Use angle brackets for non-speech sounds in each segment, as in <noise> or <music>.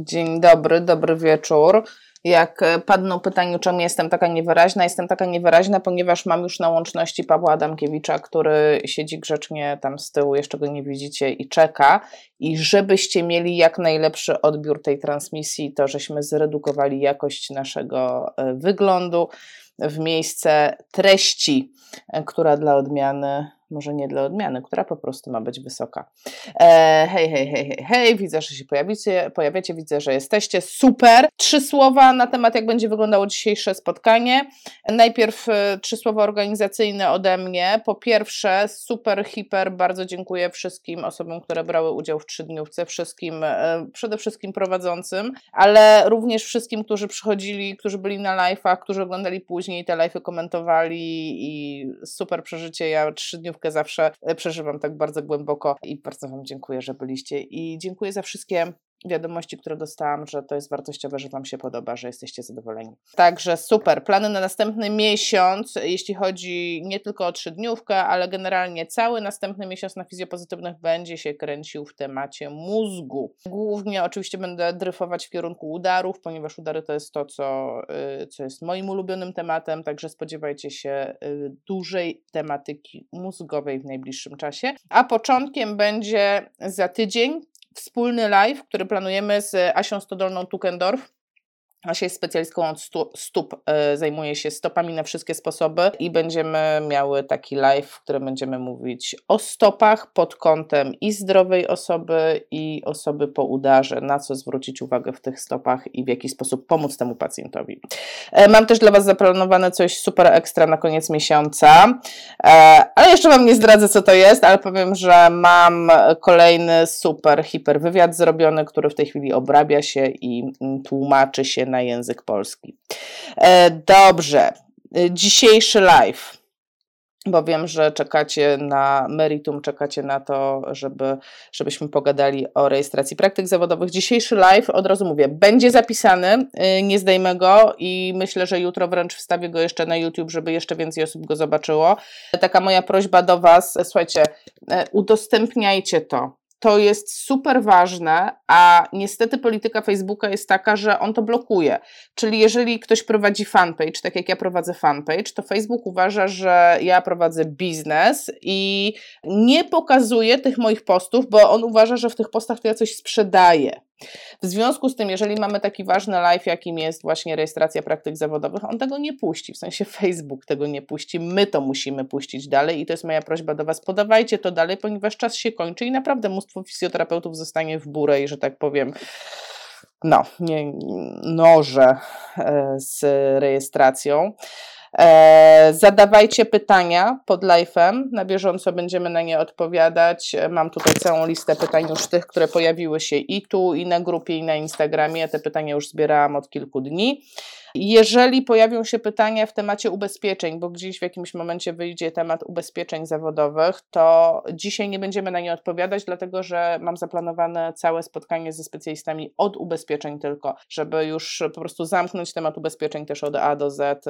Dzień dobry, dobry wieczór. Jak e, padną pytanie, czemu jestem taka niewyraźna, jestem taka niewyraźna, ponieważ mam już na łączności Pawła Adamkiewicza, który siedzi grzecznie tam z tyłu, jeszcze go nie widzicie i czeka. I żebyście mieli jak najlepszy odbiór tej transmisji, to żeśmy zredukowali jakość naszego e, wyglądu w miejsce treści, e, która dla odmiany może nie dla odmiany, która po prostu ma być wysoka. E, hej, hej, hej, hej, hej, widzę, że się pojawicie, pojawiacie, widzę, że jesteście, super. Trzy słowa na temat, jak będzie wyglądało dzisiejsze spotkanie. Najpierw e, trzy słowa organizacyjne ode mnie. Po pierwsze, super, hiper, bardzo dziękuję wszystkim osobom, które brały udział w trzydniówce, wszystkim, e, przede wszystkim prowadzącym, ale również wszystkim, którzy przychodzili, którzy byli na live'ach, którzy oglądali później te live'y, komentowali i super przeżycie. Ja trzydniówkę zawsze e, przeżywam tak bardzo głęboko i bardzo Wam dziękuję, że byliście i dziękuję za wszystkie wiadomości, które dostałam, że to jest wartościowe, że Wam się podoba, że jesteście zadowoleni. Także super. Plany na następny miesiąc, jeśli chodzi nie tylko o trzydniówkę, ale generalnie cały następny miesiąc na fizjopozytywnych będzie się kręcił w temacie mózgu. Głównie oczywiście będę dryfować w kierunku udarów, ponieważ udary to jest to, co, y, co jest moim ulubionym tematem, także spodziewajcie się y, dużej tematyki mózgowej w najbliższym czasie. A początkiem będzie za tydzień wspólny live, który planujemy z Asią Stodolną Tukendorf Asia jest specjalistką od stóp, e, zajmuje się stopami na wszystkie sposoby i będziemy miały taki live, w którym będziemy mówić o stopach pod kątem i zdrowej osoby, i osoby po udarze, na co zwrócić uwagę w tych stopach i w jaki sposób pomóc temu pacjentowi. E, mam też dla Was zaplanowane coś super ekstra na koniec miesiąca, e, ale jeszcze Wam nie zdradzę, co to jest, ale powiem, że mam kolejny super, hiper wywiad zrobiony, który w tej chwili obrabia się i mm, tłumaczy się na język polski. E, dobrze, e, dzisiejszy live bo wiem, że czekacie na meritum, czekacie na to, żeby, żebyśmy pogadali o rejestracji praktyk zawodowych. Dzisiejszy live, od razu mówię, będzie zapisany, e, nie zdejmę go i myślę, że jutro wręcz wstawię go jeszcze na YouTube, żeby jeszcze więcej osób go zobaczyło. Taka moja prośba do Was, słuchajcie, udostępniajcie to to jest super ważne, a niestety polityka Facebooka jest taka, że on to blokuje. Czyli jeżeli ktoś prowadzi fanpage, tak jak ja prowadzę fanpage, to Facebook uważa, że ja prowadzę biznes i nie pokazuje tych moich postów, bo on uważa, że w tych postach to ja coś sprzedaję. W związku z tym, jeżeli mamy taki ważny live, jakim jest właśnie rejestracja praktyk zawodowych, on tego nie puści, w sensie Facebook tego nie puści, my to musimy puścić dalej i to jest moja prośba do Was, podawajcie to dalej, ponieważ czas się kończy i naprawdę mnóstwo fizjoterapeutów zostanie w burę i, że tak powiem, no, nie, noże e, z rejestracją. E, zadawajcie pytania pod live'em, na bieżąco będziemy na nie odpowiadać. Mam tutaj całą listę pytań już tych, które pojawiły się i tu, i na grupie, i na Instagramie. Te pytania już zbierałam od kilku dni. Jeżeli pojawią się pytania w temacie ubezpieczeń, bo gdzieś w jakimś momencie wyjdzie temat ubezpieczeń zawodowych, to dzisiaj nie będziemy na nie odpowiadać, dlatego że mam zaplanowane całe spotkanie ze specjalistami od ubezpieczeń tylko, żeby już po prostu zamknąć temat ubezpieczeń też od A do Z,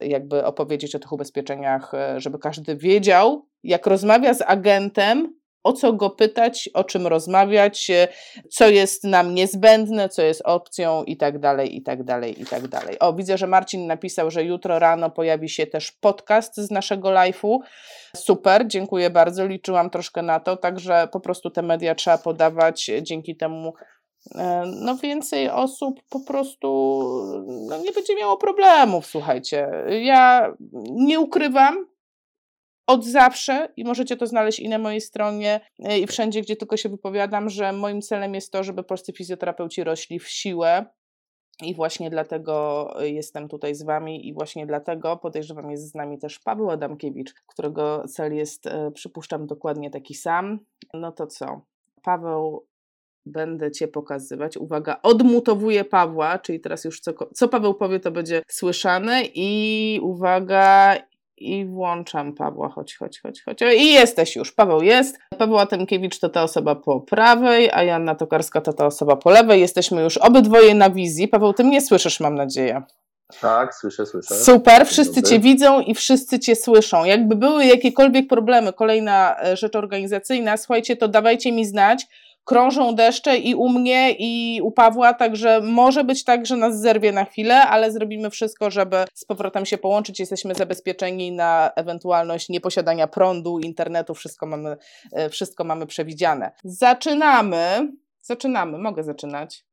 jakby opowiedzieć o tych ubezpieczeniach, żeby każdy wiedział, jak rozmawia z agentem, o co go pytać, o czym rozmawiać, e, co jest nam niezbędne, co jest opcją i tak dalej, i tak dalej, i tak dalej. O, widzę, że Marcin napisał, że jutro rano pojawi się też podcast z naszego live'u. Super, dziękuję bardzo, liczyłam troszkę na to, także po prostu te media trzeba podawać, dzięki temu e, no więcej osób po prostu no, nie będzie miało problemów, słuchajcie. Ja nie ukrywam, od zawsze i możecie to znaleźć i na mojej stronie e, i wszędzie, gdzie tylko się wypowiadam, że moim celem jest to, żeby polscy fizjoterapeuci rośli w siłę. I właśnie dlatego jestem tutaj z Wami, i właśnie dlatego podejrzewam, jest z nami też Paweł Adamkiewicz, którego cel jest, e, przypuszczam, dokładnie taki sam. No to co? Paweł, będę Cię pokazywać. Uwaga, odmutowuję Pawła, czyli teraz już co, co Paweł powie, to będzie słyszane. I uwaga, i włączam Pawła, chodź, chodź, chodź, chodź. I jesteś już, Paweł jest. Paweł Atemkiewicz to ta osoba po prawej, a Janna Tokarska to ta osoba po lewej. Jesteśmy już obydwoje na wizji. Paweł, ty mnie słyszysz, mam nadzieję. Tak, słyszę, słyszę. Super, wszyscy Cię widzą i wszyscy Cię słyszą. Jakby były jakiekolwiek problemy, kolejna e, rzecz organizacyjna, słuchajcie, to dawajcie mi znać krążą deszcze i u mnie, i u Pawła, także może być tak, że nas zerwie na chwilę, ale zrobimy wszystko, żeby z powrotem się połączyć. Jesteśmy zabezpieczeni na ewentualność nieposiadania prądu, internetu, wszystko mamy, e, wszystko mamy przewidziane. Zaczynamy. Zaczynamy, mogę zaczynać.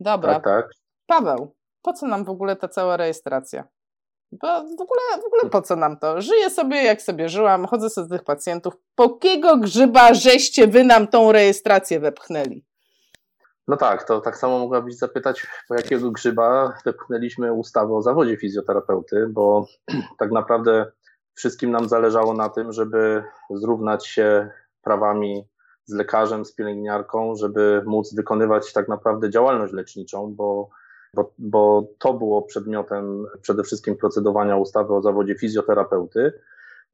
Dobra. Tak, tak. Paweł, po co nam w ogóle ta cała rejestracja? Bo w ogóle, w ogóle po co nam to? Żyję sobie jak sobie żyłam, chodzę sobie z tych pacjentów. Po kiego grzyba żeście wy nam tą rejestrację wepchnęli? No tak, to tak samo mogłabyś zapytać, po jakiego grzyba wepchnęliśmy ustawę o zawodzie fizjoterapeuty, bo <clears throat> tak naprawdę wszystkim nam zależało na tym, żeby zrównać się prawami z lekarzem, z pielęgniarką, żeby móc wykonywać tak naprawdę działalność leczniczą, bo bo, bo to było przedmiotem przede wszystkim procedowania ustawy o zawodzie fizjoterapeuty.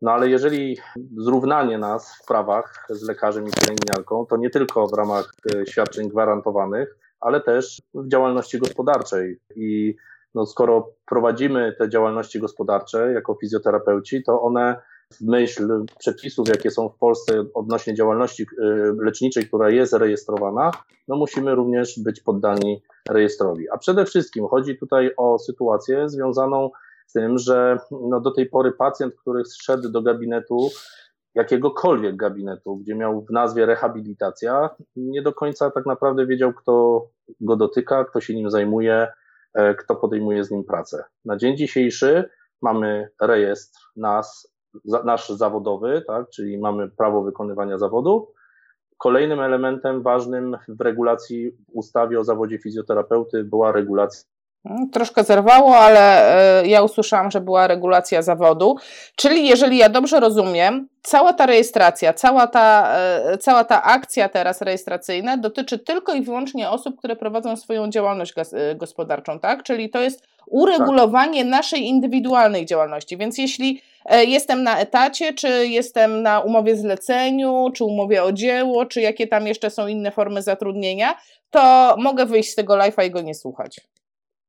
No ale jeżeli zrównanie nas w prawach z lekarzem i pielęgniarką, to nie tylko w ramach e, świadczeń gwarantowanych, ale też w działalności gospodarczej. I no, skoro prowadzimy te działalności gospodarcze jako fizjoterapeuci, to one w myśl przepisów, jakie są w Polsce odnośnie działalności y, leczniczej, która jest rejestrowana, no musimy również być poddani rejestrowi. A przede wszystkim chodzi tutaj o sytuację związaną z tym, że no do tej pory pacjent, który szedł do gabinetu, jakiegokolwiek gabinetu, gdzie miał w nazwie rehabilitacja, nie do końca tak naprawdę wiedział, kto go dotyka, kto się nim zajmuje, e, kto podejmuje z nim pracę. Na dzień dzisiejszy mamy rejestr nas nasz zawodowy, tak, czyli mamy prawo wykonywania zawodu. Kolejnym elementem ważnym w regulacji w ustawie o zawodzie fizjoterapeuty była regulacja mm, Troszkę zerwało, ale e, ja usłyszałam, że była regulacja zawodu. Czyli, jeżeli ja dobrze rozumiem, cała ta rejestracja, cała ta, e, cała ta akcja teraz rejestracyjna dotyczy tylko i wyłącznie osób, które prowadzą swoją działalność e, gospodarczą, tak? Czyli to jest uregulowanie tak. naszej indywidualnej działalności. Więc jeśli jestem na etacie, czy jestem na umowie zleceniu, czy umowie o dzieło, czy jakie tam jeszcze są inne formy zatrudnienia, to mogę wyjść z tego live'a i go nie słuchać.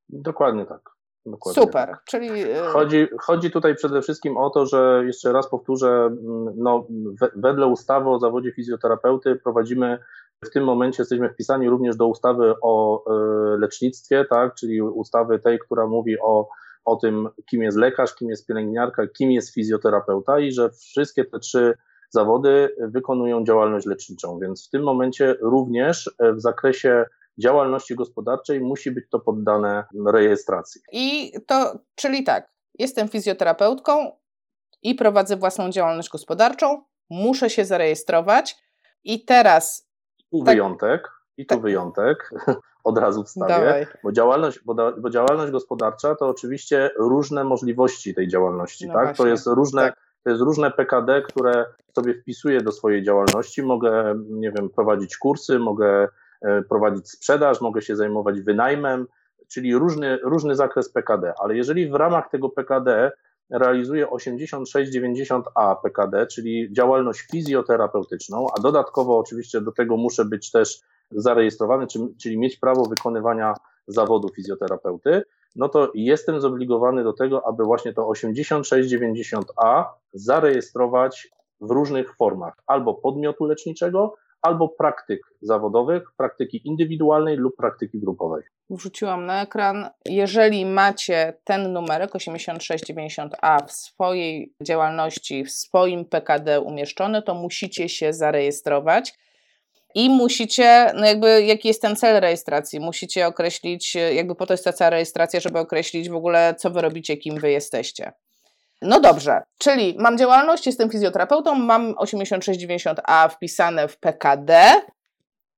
Dokładnie tak. Dokładnie Super, tak. czyli... E, chodzi, chodzi tutaj przede wszystkim o to, że jeszcze raz powtórzę, no, wedle ustawy o zawodzie fizjoterapeuty prowadzimy w tym momencie jesteśmy wpisani również do ustawy o e, lecznictwie, tak, czyli ustawy tej, która mówi o o tym, kim jest lekarz, kim jest pielęgniarka, kim jest fizjoterapeuta i że wszystkie te trzy zawody wykonują działalność leczniczą. Więc w tym momencie również w zakresie działalności gospodarczej musi być to poddane rejestracji. I to, czyli tak, jestem fizjoterapeutką i prowadzę własną działalność gospodarczą, muszę się zarejestrować i teraz. Tu tak, wyjątek, i tu tak. wyjątek <laughs> od razu wstawię, bo działalność, bo, działalność gospodarcza to oczywiście różne możliwości tej działalności, no tak? To jest różne, tak. to jest różne PKD, które sobie wpisuję do swojej działalności. Mogę, nie wiem, prowadzić kursy, mogę e, prowadzić sprzedaż, mogę się zajmować wynajmem, czyli różny, różny zakres PKD, ale jeżeli w ramach tego PKD realizuję 86-90A PKD, czyli działalność fizjoterapeutyczną, a dodatkowo oczywiście do tego muszę być też zarejestrowany, czyli mieć prawo wykonywania zawodu fizjoterapeuty, no to jestem zobligowany do tego, aby właśnie to 8690A zarejestrować w różnych formach, albo podmiotu leczniczego, albo praktyk zawodowych, praktyki indywidualnej lub praktyki grupowej. Wrzuciłam na ekran. Jeżeli macie ten numerek 8690A w swojej działalności, w swoim PKD umieszczony, to musicie się zarejestrować i musicie, no jakby jaki jest ten cel rejestracji, musicie określić, jakby po to jest ta cała rejestracja, żeby określić w ogóle, co wy robicie, kim wy jesteście. No dobrze, czyli mam działalność, jestem fizjoterapeutą, mam 8690A wpisane w PKD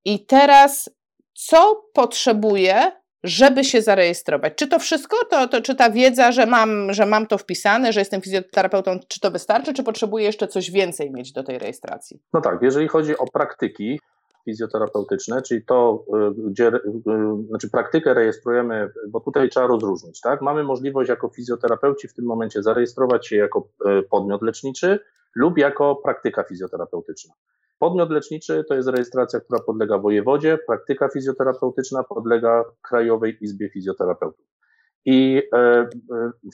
i teraz co potrzebuję, żeby się zarejestrować? Czy to wszystko? To, to, czy ta wiedza, że mam, że mam to wpisane, że jestem fizjoterapeutą, czy to wystarczy, czy potrzebuję jeszcze coś więcej mieć do tej rejestracji? No tak, jeżeli chodzi o praktyki, fizjoterapeutyczne, czyli to, y, gdzie, y, znaczy praktykę rejestrujemy, bo tutaj trzeba rozróżnić, tak? Mamy możliwość jako fizjoterapeuci w tym momencie zarejestrować się jako y, podmiot leczniczy lub jako praktyka fizjoterapeutyczna. Podmiot leczniczy to jest rejestracja, która podlega wojewodzie, praktyka fizjoterapeutyczna podlega Krajowej Izbie Fizjoterapeutów. I e, e,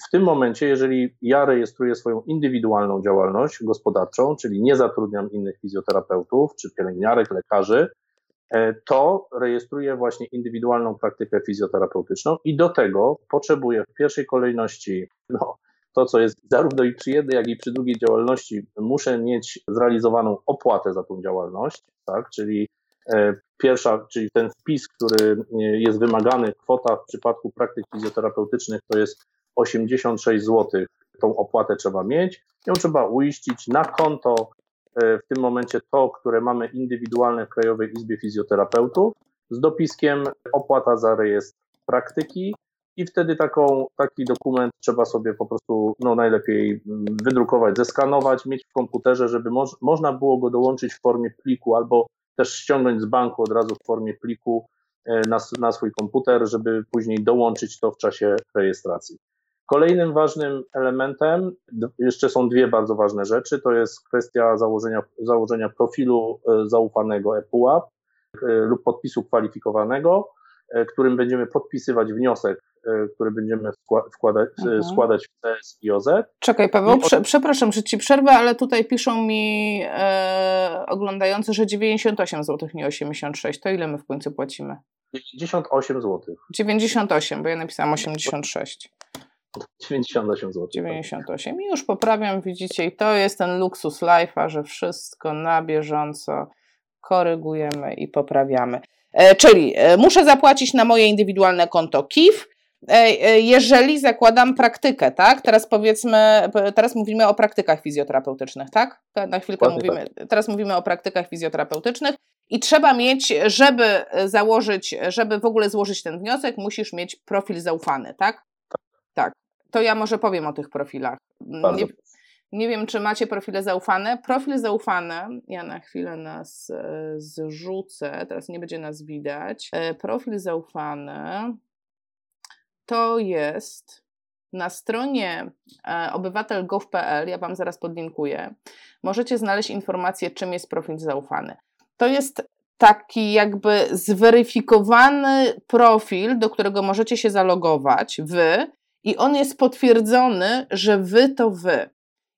w tym momencie, jeżeli ja rejestruję swoją indywidualną działalność gospodarczą, czyli nie zatrudniam innych fizjoterapeutów czy pielęgniarek, lekarzy, to rejestruje właśnie indywidualną praktykę fizjoterapeutyczną i do tego potrzebuje w pierwszej kolejności no, to, co jest zarówno i przy jednej, jak i przy drugiej działalności, muszę mieć zrealizowaną opłatę za tą działalność, tak? czyli e, pierwsza, czyli ten wpis, który e, jest wymagany, kwota w przypadku praktyk fizjoterapeutycznych to jest 86 zł. Tą opłatę trzeba mieć, ją trzeba uiścić na konto, e, w tym momencie to, które mamy indywidualne w Krajowej Izbie Fizjoterapeutów, z dopiskiem opłata za rejestr praktyki i wtedy taką, taki dokument trzeba sobie po prostu no, najlepiej mm, wydrukować, zeskanować, mieć w komputerze, żeby moż, można było go dołączyć w formie pliku albo też ściągnąć z banku od razu w formie pliku e, na, na swój komputer, żeby później dołączyć to w czasie rejestracji. Kolejnym ważnym elementem, jeszcze są dwie bardzo ważne rzeczy, to jest kwestia założenia, założenia profilu e, zaufanego ePUAP e, lub podpisu kwalifikowanego, którym będziemy podpisywać wniosek E, które będziemy wkładać, e, mhm. składać w CS i OZ. Czekaj Paweł, prze, przepraszam, że Ci przerwę, ale tutaj piszą mi e, oglądający, że 98 zł, nie 86. To ile my w końcu płacimy? 98 zł. 98, bo ja napisałam 86. 98 zł. 98 i już poprawiam, widzicie, i to jest ten luksus life'a, że wszystko na bieżąco korygujemy i poprawiamy. E, czyli e, muszę zapłacić na moje indywidualne konto KIF, E, jeżeli zakładam praktykę, tak? Teraz powiedzmy, teraz mówimy o praktykach fizjoterapeutycznych, tak? Na chwilkę mówimy, tak. teraz mówimy o praktykach fizjoterapeutycznych i trzeba mieć, żeby założyć, żeby w ogóle złożyć ten wniosek, musisz mieć profil zaufany, tak? Tak. tak. To ja może powiem o tych profilach. Nie, nie wiem, czy macie profile zaufane. Profil zaufany, ja na chwilę nas e, zrzucę, teraz nie będzie nas widać. Profil zaufany to jest na stronie e, obywatel.gov.pl, ja Wam zaraz podlinkuję, możecie znaleźć informację, czym jest profil zaufany. To jest taki jakby zweryfikowany profil, do którego możecie się zalogować, Wy, i on jest potwierdzony, że Wy to Wy.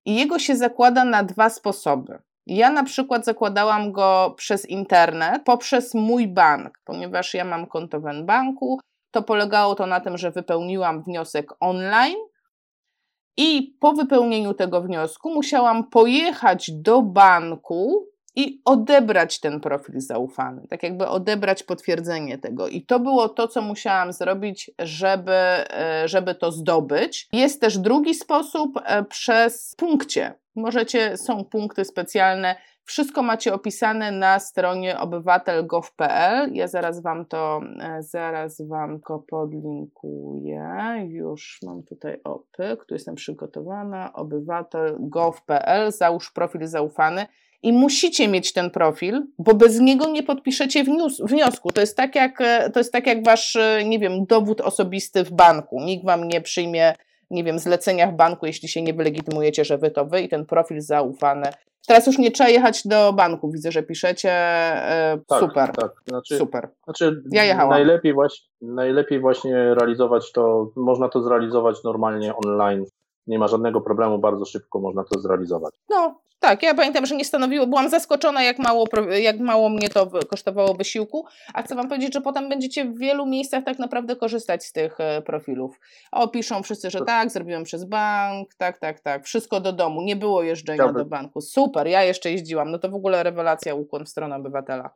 I jego się zakłada na dwa sposoby. Ja na przykład zakładałam go przez internet, poprzez mój bank, ponieważ ja mam konto w banku, to polegało to na tym, że wypełniłam wniosek online i po wypełnieniu tego wniosku musiałam pojechać do banku i odebrać ten profil zaufany, tak jakby odebrać potwierdzenie tego. I to było to, co musiałam zrobić, żeby, e, żeby to zdobyć. Jest też drugi sposób e, przez punkcie. Możecie, są punkty specjalne, wszystko macie opisane na stronie obywatel.gov.pl. Ja zaraz wam to, e, zaraz wam to podlinkuję. Już mam tutaj opyk, tu jestem przygotowana. Obywatel.gov.pl, załóż profil zaufany. I musicie mieć ten profil, bo bez niego nie podpiszecie wniosku. To jest tak jak, e, to jest tak jak wasz, e, nie wiem, dowód osobisty w banku. Nikt wam nie przyjmie, nie wiem, zlecenia w banku, jeśli się nie wylegitymujecie, że wy to wy i ten profil zaufany Teraz już nie trzeba jechać do banku, widzę, że piszecie. E, tak, super. Tak, znaczy, super. Znaczy, ja jechałam. Najlepiej właśnie, najlepiej właśnie realizować to, można to zrealizować normalnie online. Nie ma żadnego problemu, bardzo szybko można to zrealizować. No, tak, ja pamiętam, że nie stanowiło, byłam zaskoczona, jak mało, jak mało mnie to kosztowało wysiłku, a chcę Wam powiedzieć, że potem będziecie w wielu miejscach tak naprawdę korzystać z tych e, profilów. O, piszą wszyscy, że tak, zrobiłem przez bank, tak, tak, tak, wszystko do domu, nie było jeżdżenia Chciałbym. do banku. Super, ja jeszcze jeździłam, no to w ogóle rewelacja, ukłon w stronę obywatela.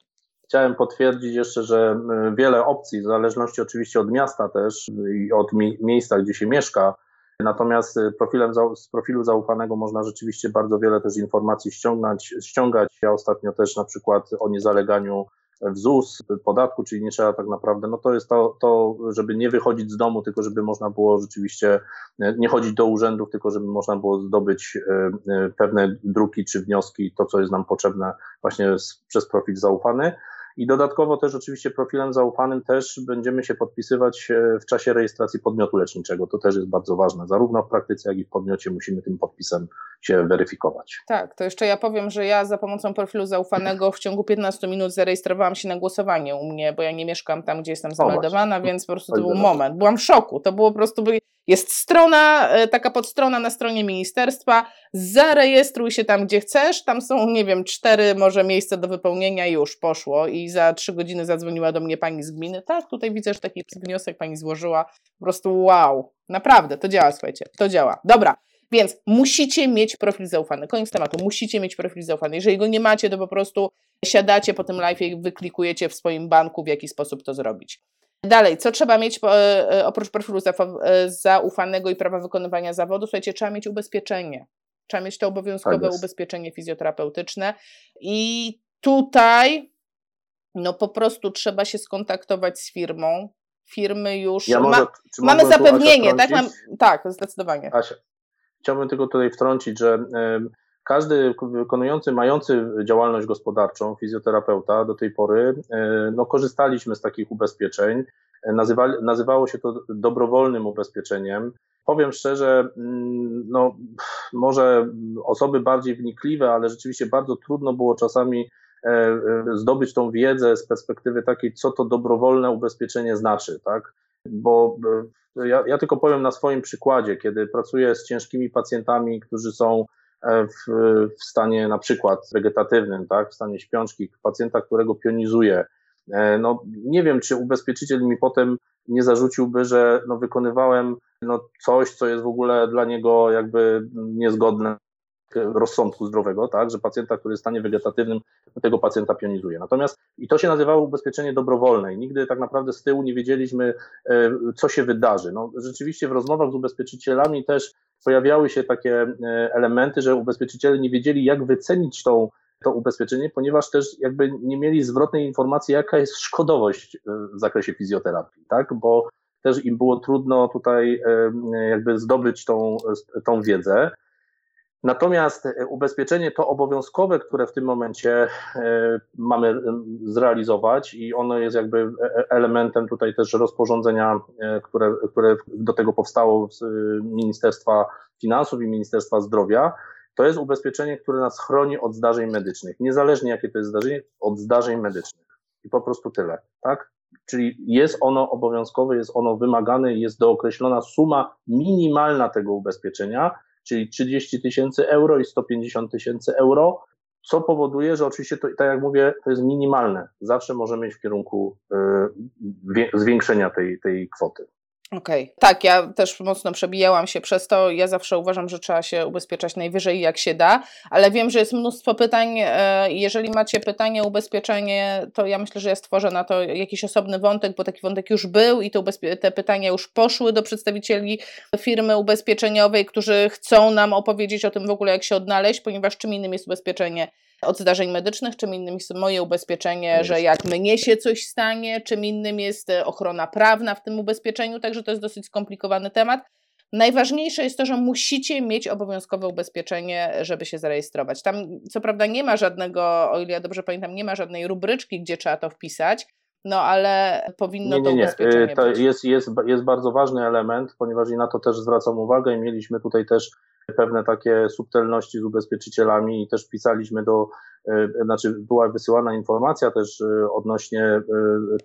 Chciałem potwierdzić jeszcze, że wiele opcji, w zależności oczywiście od miasta też i od miejsca, gdzie się mieszka, Natomiast y, profilem, z profilu zaufanego można rzeczywiście bardzo wiele też informacji ściągnąć, ściągać. Ja ostatnio też na przykład o niezaleganiu w ZUS, podatku, czyli nie trzeba tak naprawdę, no to jest to, to, żeby nie wychodzić z domu, tylko żeby można było rzeczywiście y, nie chodzić do urzędów, tylko żeby można było zdobyć y, pewne druki czy wnioski, to co jest nam potrzebne właśnie przez profil zaufany. I dodatkowo też oczywiście profilem zaufanym też będziemy się podpisywać e, w czasie rejestracji podmiotu leczniczego. To też jest bardzo ważne. Zarówno w praktyce, jak i w podmiocie musimy tym podpisem się weryfikować. Tak, to jeszcze ja powiem, że ja za pomocą profilu zaufanego w ciągu 15 minut zarejestrowałam się na głosowanie u mnie, bo ja nie mieszkam tam, gdzie jestem zameldowana, więc po prostu to był moment. Byłam w szoku. To było po prostu, Jest strona, e, taka podstrona na stronie ministerstwa, zarejestruj się tam, gdzie chcesz, tam są, nie wiem, cztery może miejsca do wypełnienia i już poszło i za trzy godziny zadzwoniła do mnie pani z gminy, tak, tutaj widzę, że taki wniosek pani złożyła, po prostu wow, naprawdę, to działa, słuchajcie, to działa. Dobra, więc musicie mieć profil zaufany. Koniec tematu. Musicie mieć profil zaufany. Jeżeli go nie macie, to po prostu siadacie po tym live i wyklikujecie w swoim banku, w jaki sposób to zrobić. Dalej, co trzeba mieć e, e, oprócz profilu e, zaufanego i prawa wykonywania zawodu? Słuchajcie, trzeba mieć ubezpieczenie. Trzeba mieć to obowiązkowe tak ubezpieczenie fizjoterapeutyczne i tutaj no po prostu trzeba się skontaktować z firmą. Firmy już. Ja może, ma, mamy zapewnienie, tak? Mam, tak, zdecydowanie. Asia, chciałbym tylko tutaj wtrącić, że każdy wykonujący, mający działalność gospodarczą, fizjoterapeuta do tej pory, e, no, korzystaliśmy z takich ubezpieczeń. Nazywa, nazywało się to dobrowolnym ubezpieczeniem. Powiem szczerze, mm, no, może osoby bardziej wnikliwe, ale rzeczywiście bardzo trudno było czasami e, e, zdobyć tą wiedzę z perspektywy takiej, co to dobrowolne ubezpieczenie znaczy, tak? Bo ja, ja tylko powiem na swoim przykładzie, kiedy pracuję z ciężkimi pacjentami, którzy są E, w, w stanie na przykład wegetatywnym, tak, w stanie śpiączki, pacjenta, którego pionizuje. E, no, nie wiem, czy ubezpieczyciel mi potem nie zarzuciłby, że no, wykonywałem no, coś, co jest w ogóle dla niego jakby niezgodne rozsądku zdrowego, tak, że pacjenta, który jest w stanie wegetatywnym, tego pacjenta pionizuje. Natomiast i to się nazywało ubezpieczenie dobrowolne i nigdy tak naprawdę z tyłu nie wiedzieliśmy, e, co się wydarzy. No, rzeczywiście w rozmowach z ubezpieczycielami też pojawiały się takie e, elementy, że ubezpieczyciele nie wiedzieli, jak wycenić tą, to ubezpieczenie, ponieważ też jakby nie mieli zwrotnej informacji, jaka jest szkodowość e, w zakresie fizjoterapii, tak, bo też im było trudno tutaj jakby zdobyć tą, tą wiedzę. Natomiast e, ubezpieczenie to obowiązkowe, które w tym momencie e, mamy e, zrealizować i ono jest jakby elementem tutaj też rozporządzenia, które, które do tego powstało z Ministerstwa Finansów i Ministerstwa Zdrowia, to jest ubezpieczenie, które nas chroni od zdarzeń medycznych. Niezależnie jakie to jest zdarzenie, od zdarzeń medycznych. I po prostu tyle, tak? Czyli jest ono obowiązkowe, jest ono wymagane, jest dookreślona suma minimalna tego ubezpieczenia, czyli 30 tysięcy euro i 150 tysięcy euro, co powoduje, że oczywiście to, tak jak mówię, to jest minimalne. Zawsze możemy iść w kierunku y, zwiększenia tej, tej kwoty. Okej, okay. tak, ja też mocno przebijałam się przez to. Ja zawsze uważam, że trzeba się ubezpieczać najwyżej jak się da, ale wiem, że jest mnóstwo pytań. E, jeżeli macie pytanie o ubezpieczenie, to ja myślę, że ja stworzę na to jakiś osobny wątek, bo taki wątek już był i te, te pytania już poszły do przedstawicieli firmy ubezpieczeniowej, którzy chcą nam opowiedzieć o tym w ogóle, jak się odnaleźć, ponieważ czym innym jest ubezpieczenie od zdarzeń medycznych, czym innym jest moje ubezpieczenie, że jak mnie się coś stanie, czym innym jest e, ochrona prawna w tym ubezpieczeniu, także to jest dosyć skomplikowany temat. Najważniejsze jest to, że musicie mieć obowiązkowe ubezpieczenie, żeby się zarejestrować. Tam, co prawda, nie ma żadnego, o ile ja dobrze pamiętam, nie ma żadnej rubryczki, gdzie trzeba to wpisać, no ale powinno nie, nie, nie. to ubezpieczenie to być. Jest, jest, jest bardzo ważny element, ponieważ i na to też zwracam uwagę i mieliśmy tutaj też pewne takie subtelności z ubezpieczycielami i też pisaliśmy do, e, znaczy była wysyłana informacja też e, odnośnie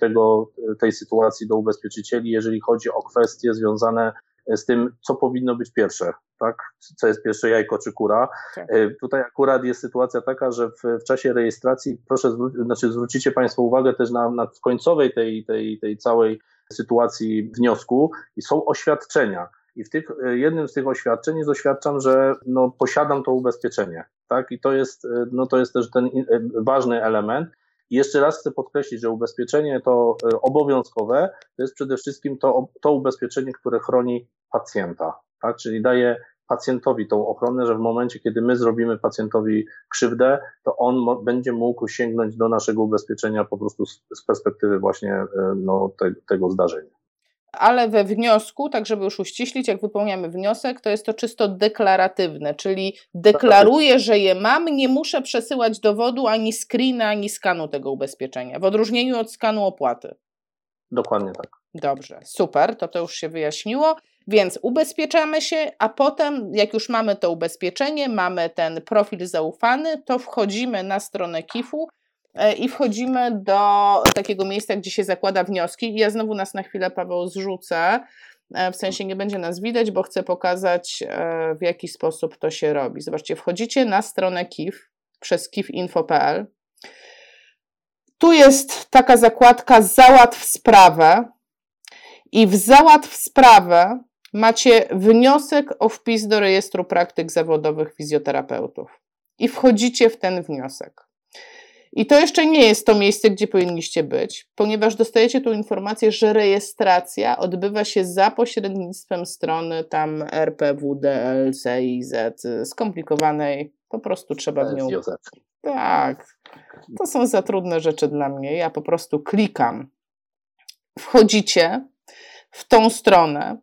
tego, tej sytuacji do ubezpieczycieli, jeżeli chodzi o kwestie związane z tym, co powinno być pierwsze, tak? Co jest pierwsze jajko czy kura. Tak. Tutaj akurat jest sytuacja taka, że w, w czasie rejestracji, proszę zwró- znaczy zwrócicie Państwo uwagę też na, na w końcowej tej, tej, tej całej sytuacji wniosku i są oświadczenia. I w tych, e, jednym z tych oświadczeń jest oświadczam, że no, posiadam to ubezpieczenie. Tak? I to jest, e, no, to jest też ten e, ważny element. I jeszcze raz chcę podkreślić, że ubezpieczenie to obowiązkowe to jest przede wszystkim to, to ubezpieczenie, które chroni pacjenta, tak? czyli daje pacjentowi tą ochronę, że w momencie, kiedy my zrobimy pacjentowi krzywdę, to on będzie mógł sięgnąć do naszego ubezpieczenia po prostu z, z perspektywy właśnie no, te, tego zdarzenia ale we wniosku, tak żeby już uściślić, jak wypełniamy wniosek, to jest to czysto deklaratywne, czyli deklaruję, że je mam, nie muszę przesyłać dowodu ani screena, ani skanu tego ubezpieczenia, w odróżnieniu od skanu opłaty. Dokładnie tak. Dobrze, super, to to już się wyjaśniło. Więc ubezpieczamy się, a potem, jak już mamy to ubezpieczenie, mamy ten profil zaufany, to wchodzimy na stronę KIF-u i wchodzimy do takiego miejsca, gdzie się zakłada wnioski. I ja znowu nas na chwilę, Paweł, zrzucę. w sensie nie będzie nas widać, bo chcę pokazać, w jaki sposób to się robi. Zobaczcie, wchodzicie na stronę KIF przez kifinfo.pl. Tu jest taka zakładka załatw sprawę i w załatw sprawę macie wniosek o wpis do rejestru praktyk zawodowych fizjoterapeutów i wchodzicie w ten wniosek. I to jeszcze nie jest to miejsce, gdzie powinniście być, ponieważ dostajecie tu informację, że rejestracja odbywa się za pośrednictwem strony tam RPWDLCIZ, skomplikowanej, po prostu trzeba w nią. Tak, to są za trudne rzeczy dla mnie. Ja po prostu klikam. Wchodzicie w tą stronę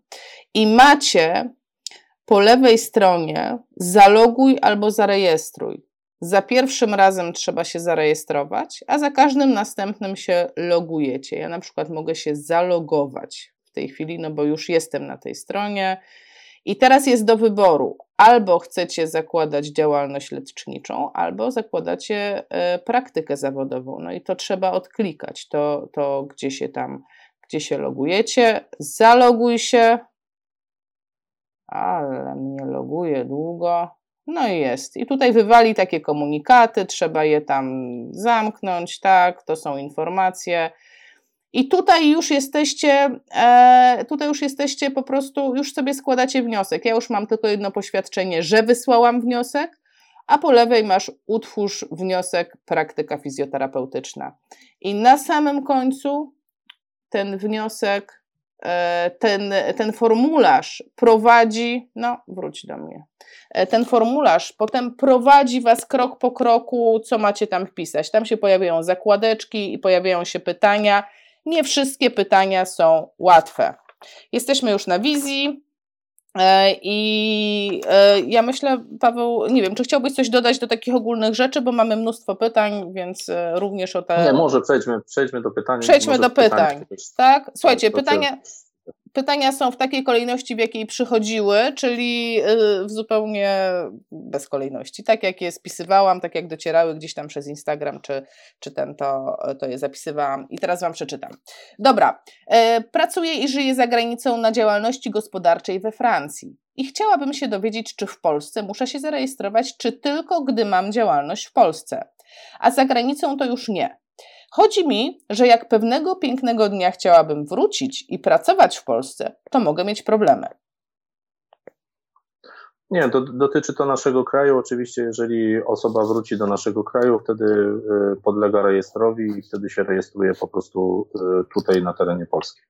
i macie po lewej stronie zaloguj albo zarejestruj. Za pierwszym razem trzeba się zarejestrować, a za każdym następnym się logujecie. Ja na przykład mogę się zalogować w tej chwili, no bo już jestem na tej stronie. I teraz jest do wyboru: albo chcecie zakładać działalność leczniczą, albo zakładacie e, praktykę zawodową. No i to trzeba odklikać, to, to gdzie się tam, gdzie się logujecie. Zaloguj się. Ale mnie loguje długo. No i jest. I tutaj wywali takie komunikaty, trzeba je tam zamknąć, tak, to są informacje. I tutaj już jesteście, e, tutaj już jesteście po prostu, już sobie składacie wniosek. Ja już mam tylko jedno poświadczenie, że wysłałam wniosek, a po lewej masz utwórz wniosek praktyka fizjoterapeutyczna. I na samym końcu ten wniosek ten, ten formularz prowadzi, no wróć do mnie, e, ten formularz potem prowadzi Was krok po kroku, co macie tam wpisać. Tam się pojawiają zakładeczki i pojawiają się pytania. Nie wszystkie pytania są łatwe. Jesteśmy już na wizji. E, I ja myślę, Paweł, nie wiem, czy chciałbyś coś dodać do takich ogólnych rzeczy, bo mamy mnóstwo pytań, więc również o te. Nie, może przejdźmy, przejdźmy do pytań. Przejdźmy do pytań. pytań. Tak, słuchajcie, pytania. Pytania są w takiej kolejności, w jakiej przychodziły, czyli y, w zupełnie bez kolejności. Tak jak je spisywałam, tak jak docierały gdzieś tam przez Instagram, czy, czy ten, to, to je zapisywałam. I teraz Wam przeczytam. Dobra. E, pracuję i żyję za granicą na działalności gospodarczej we Francji. I chciałabym się dowiedzieć, czy w Polsce muszę się zarejestrować, czy tylko gdy mam działalność w Polsce. A za granicą to już nie. Chodzi mi, że jak pewnego pięknego dnia chciałabym wrócić i pracować w Polsce, to mogę mieć problemy. Nie, to dotyczy to naszego kraju. Oczywiście, jeżeli osoba wróci do naszego kraju, wtedy y, podlega rejestrowi i wtedy się rejestruje po prostu y, tutaj na terenie Polski.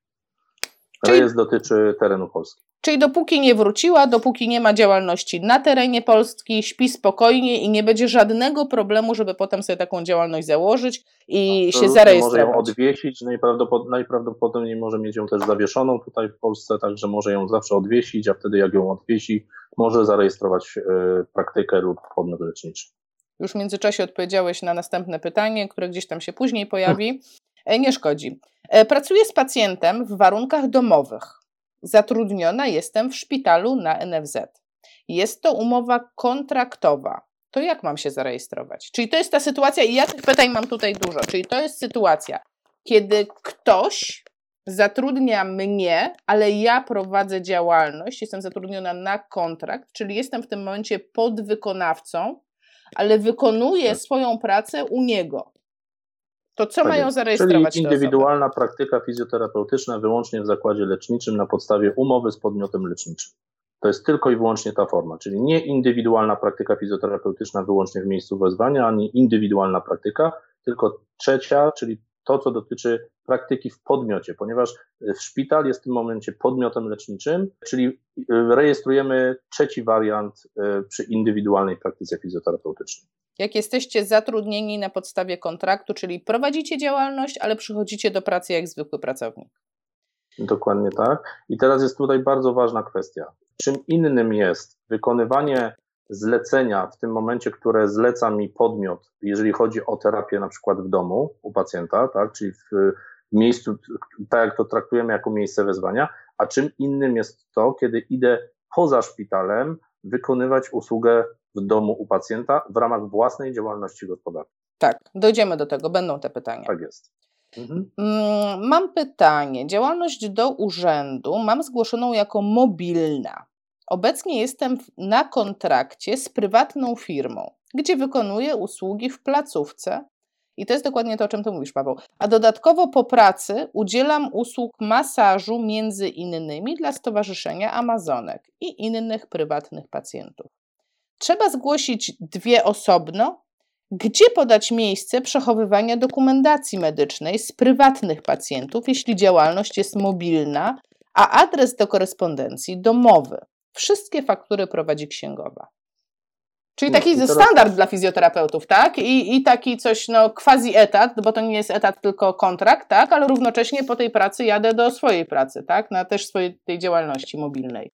Rejestr dotyczy terenu Polski. Czyli dopóki nie wróciła, dopóki nie ma działalności na terenie Polski, śpi spokojnie i nie będzie żadnego problemu, żeby potem sobie taką działalność założyć i się zarejestrować. Może ją odwiesić, najprawdopodobniej, najprawdopodobniej może mieć ją też zawieszoną tutaj w Polsce, także może ją zawsze odwiesić, a wtedy jak ją odwiesi, może zarejestrować y, praktykę lub podmiot leczniczy. Już w międzyczasie odpowiedziałeś na następne pytanie, które gdzieś tam się później pojawi. E, nie szkodzi. E, pracuję z pacjentem w warunkach domowych. Zatrudniona jestem w szpitalu na NFZ. Jest to umowa kontraktowa. To jak mam się zarejestrować? Czyli to jest ta sytuacja, i ja tych pytań mam tutaj dużo. Czyli to jest sytuacja, kiedy ktoś zatrudnia mnie, ale ja prowadzę działalność, jestem zatrudniona na kontrakt, czyli jestem w tym momencie podwykonawcą, ale wykonuję tak. swoją pracę u niego. To co tak mają zarejestrować? Czyli indywidualna praktyka fizjoterapeutyczna wyłącznie w zakładzie leczniczym na podstawie umowy z podmiotem leczniczym. To jest tylko i wyłącznie ta forma, czyli nie indywidualna praktyka fizjoterapeutyczna wyłącznie w miejscu wezwania, ani indywidualna praktyka, tylko trzecia, czyli to, co dotyczy praktyki w podmiocie, ponieważ w szpital jest w tym momencie podmiotem leczniczym, czyli rejestrujemy trzeci wariant e, przy indywidualnej praktyce fizjoterapeutycznej jak jesteście zatrudnieni na podstawie kontraktu, czyli prowadzicie działalność, ale przychodzicie do pracy jak zwykły pracownik. Dokładnie tak. I teraz jest tutaj bardzo ważna kwestia. Czym innym jest wykonywanie zlecenia w tym momencie, które zleca mi podmiot, jeżeli chodzi o terapię na przykład w domu u pacjenta, tak, czyli w miejscu, tak jak to traktujemy jako miejsce wezwania, a czym innym jest to, kiedy idę poza szpitalem wykonywać usługę w domu u pacjenta w ramach własnej działalności gospodarczej. Tak, dojdziemy do tego, będą te pytania. Tak jest. Mhm. Mm, mam pytanie. Działalność do urzędu mam zgłoszoną jako mobilna. Obecnie jestem na kontrakcie z prywatną firmą, gdzie wykonuję usługi w placówce. I to jest dokładnie to, o czym ty mówisz, Paweł. A dodatkowo po pracy udzielam usług masażu między innymi dla Stowarzyszenia Amazonek i innych prywatnych pacjentów. Trzeba zgłosić dwie osobno, gdzie podać miejsce przechowywania dokumentacji medycznej z prywatnych pacjentów, jeśli działalność jest mobilna, a adres do korespondencji domowy. Wszystkie faktury prowadzi księgowa. Czyli taki no, standard dla fizjoterapeutów, tak? I, I taki coś, no quasi etat, bo to nie jest etat, tylko kontrakt, tak? Ale równocześnie po tej pracy jadę do swojej pracy, tak? Na też swojej tej działalności mobilnej.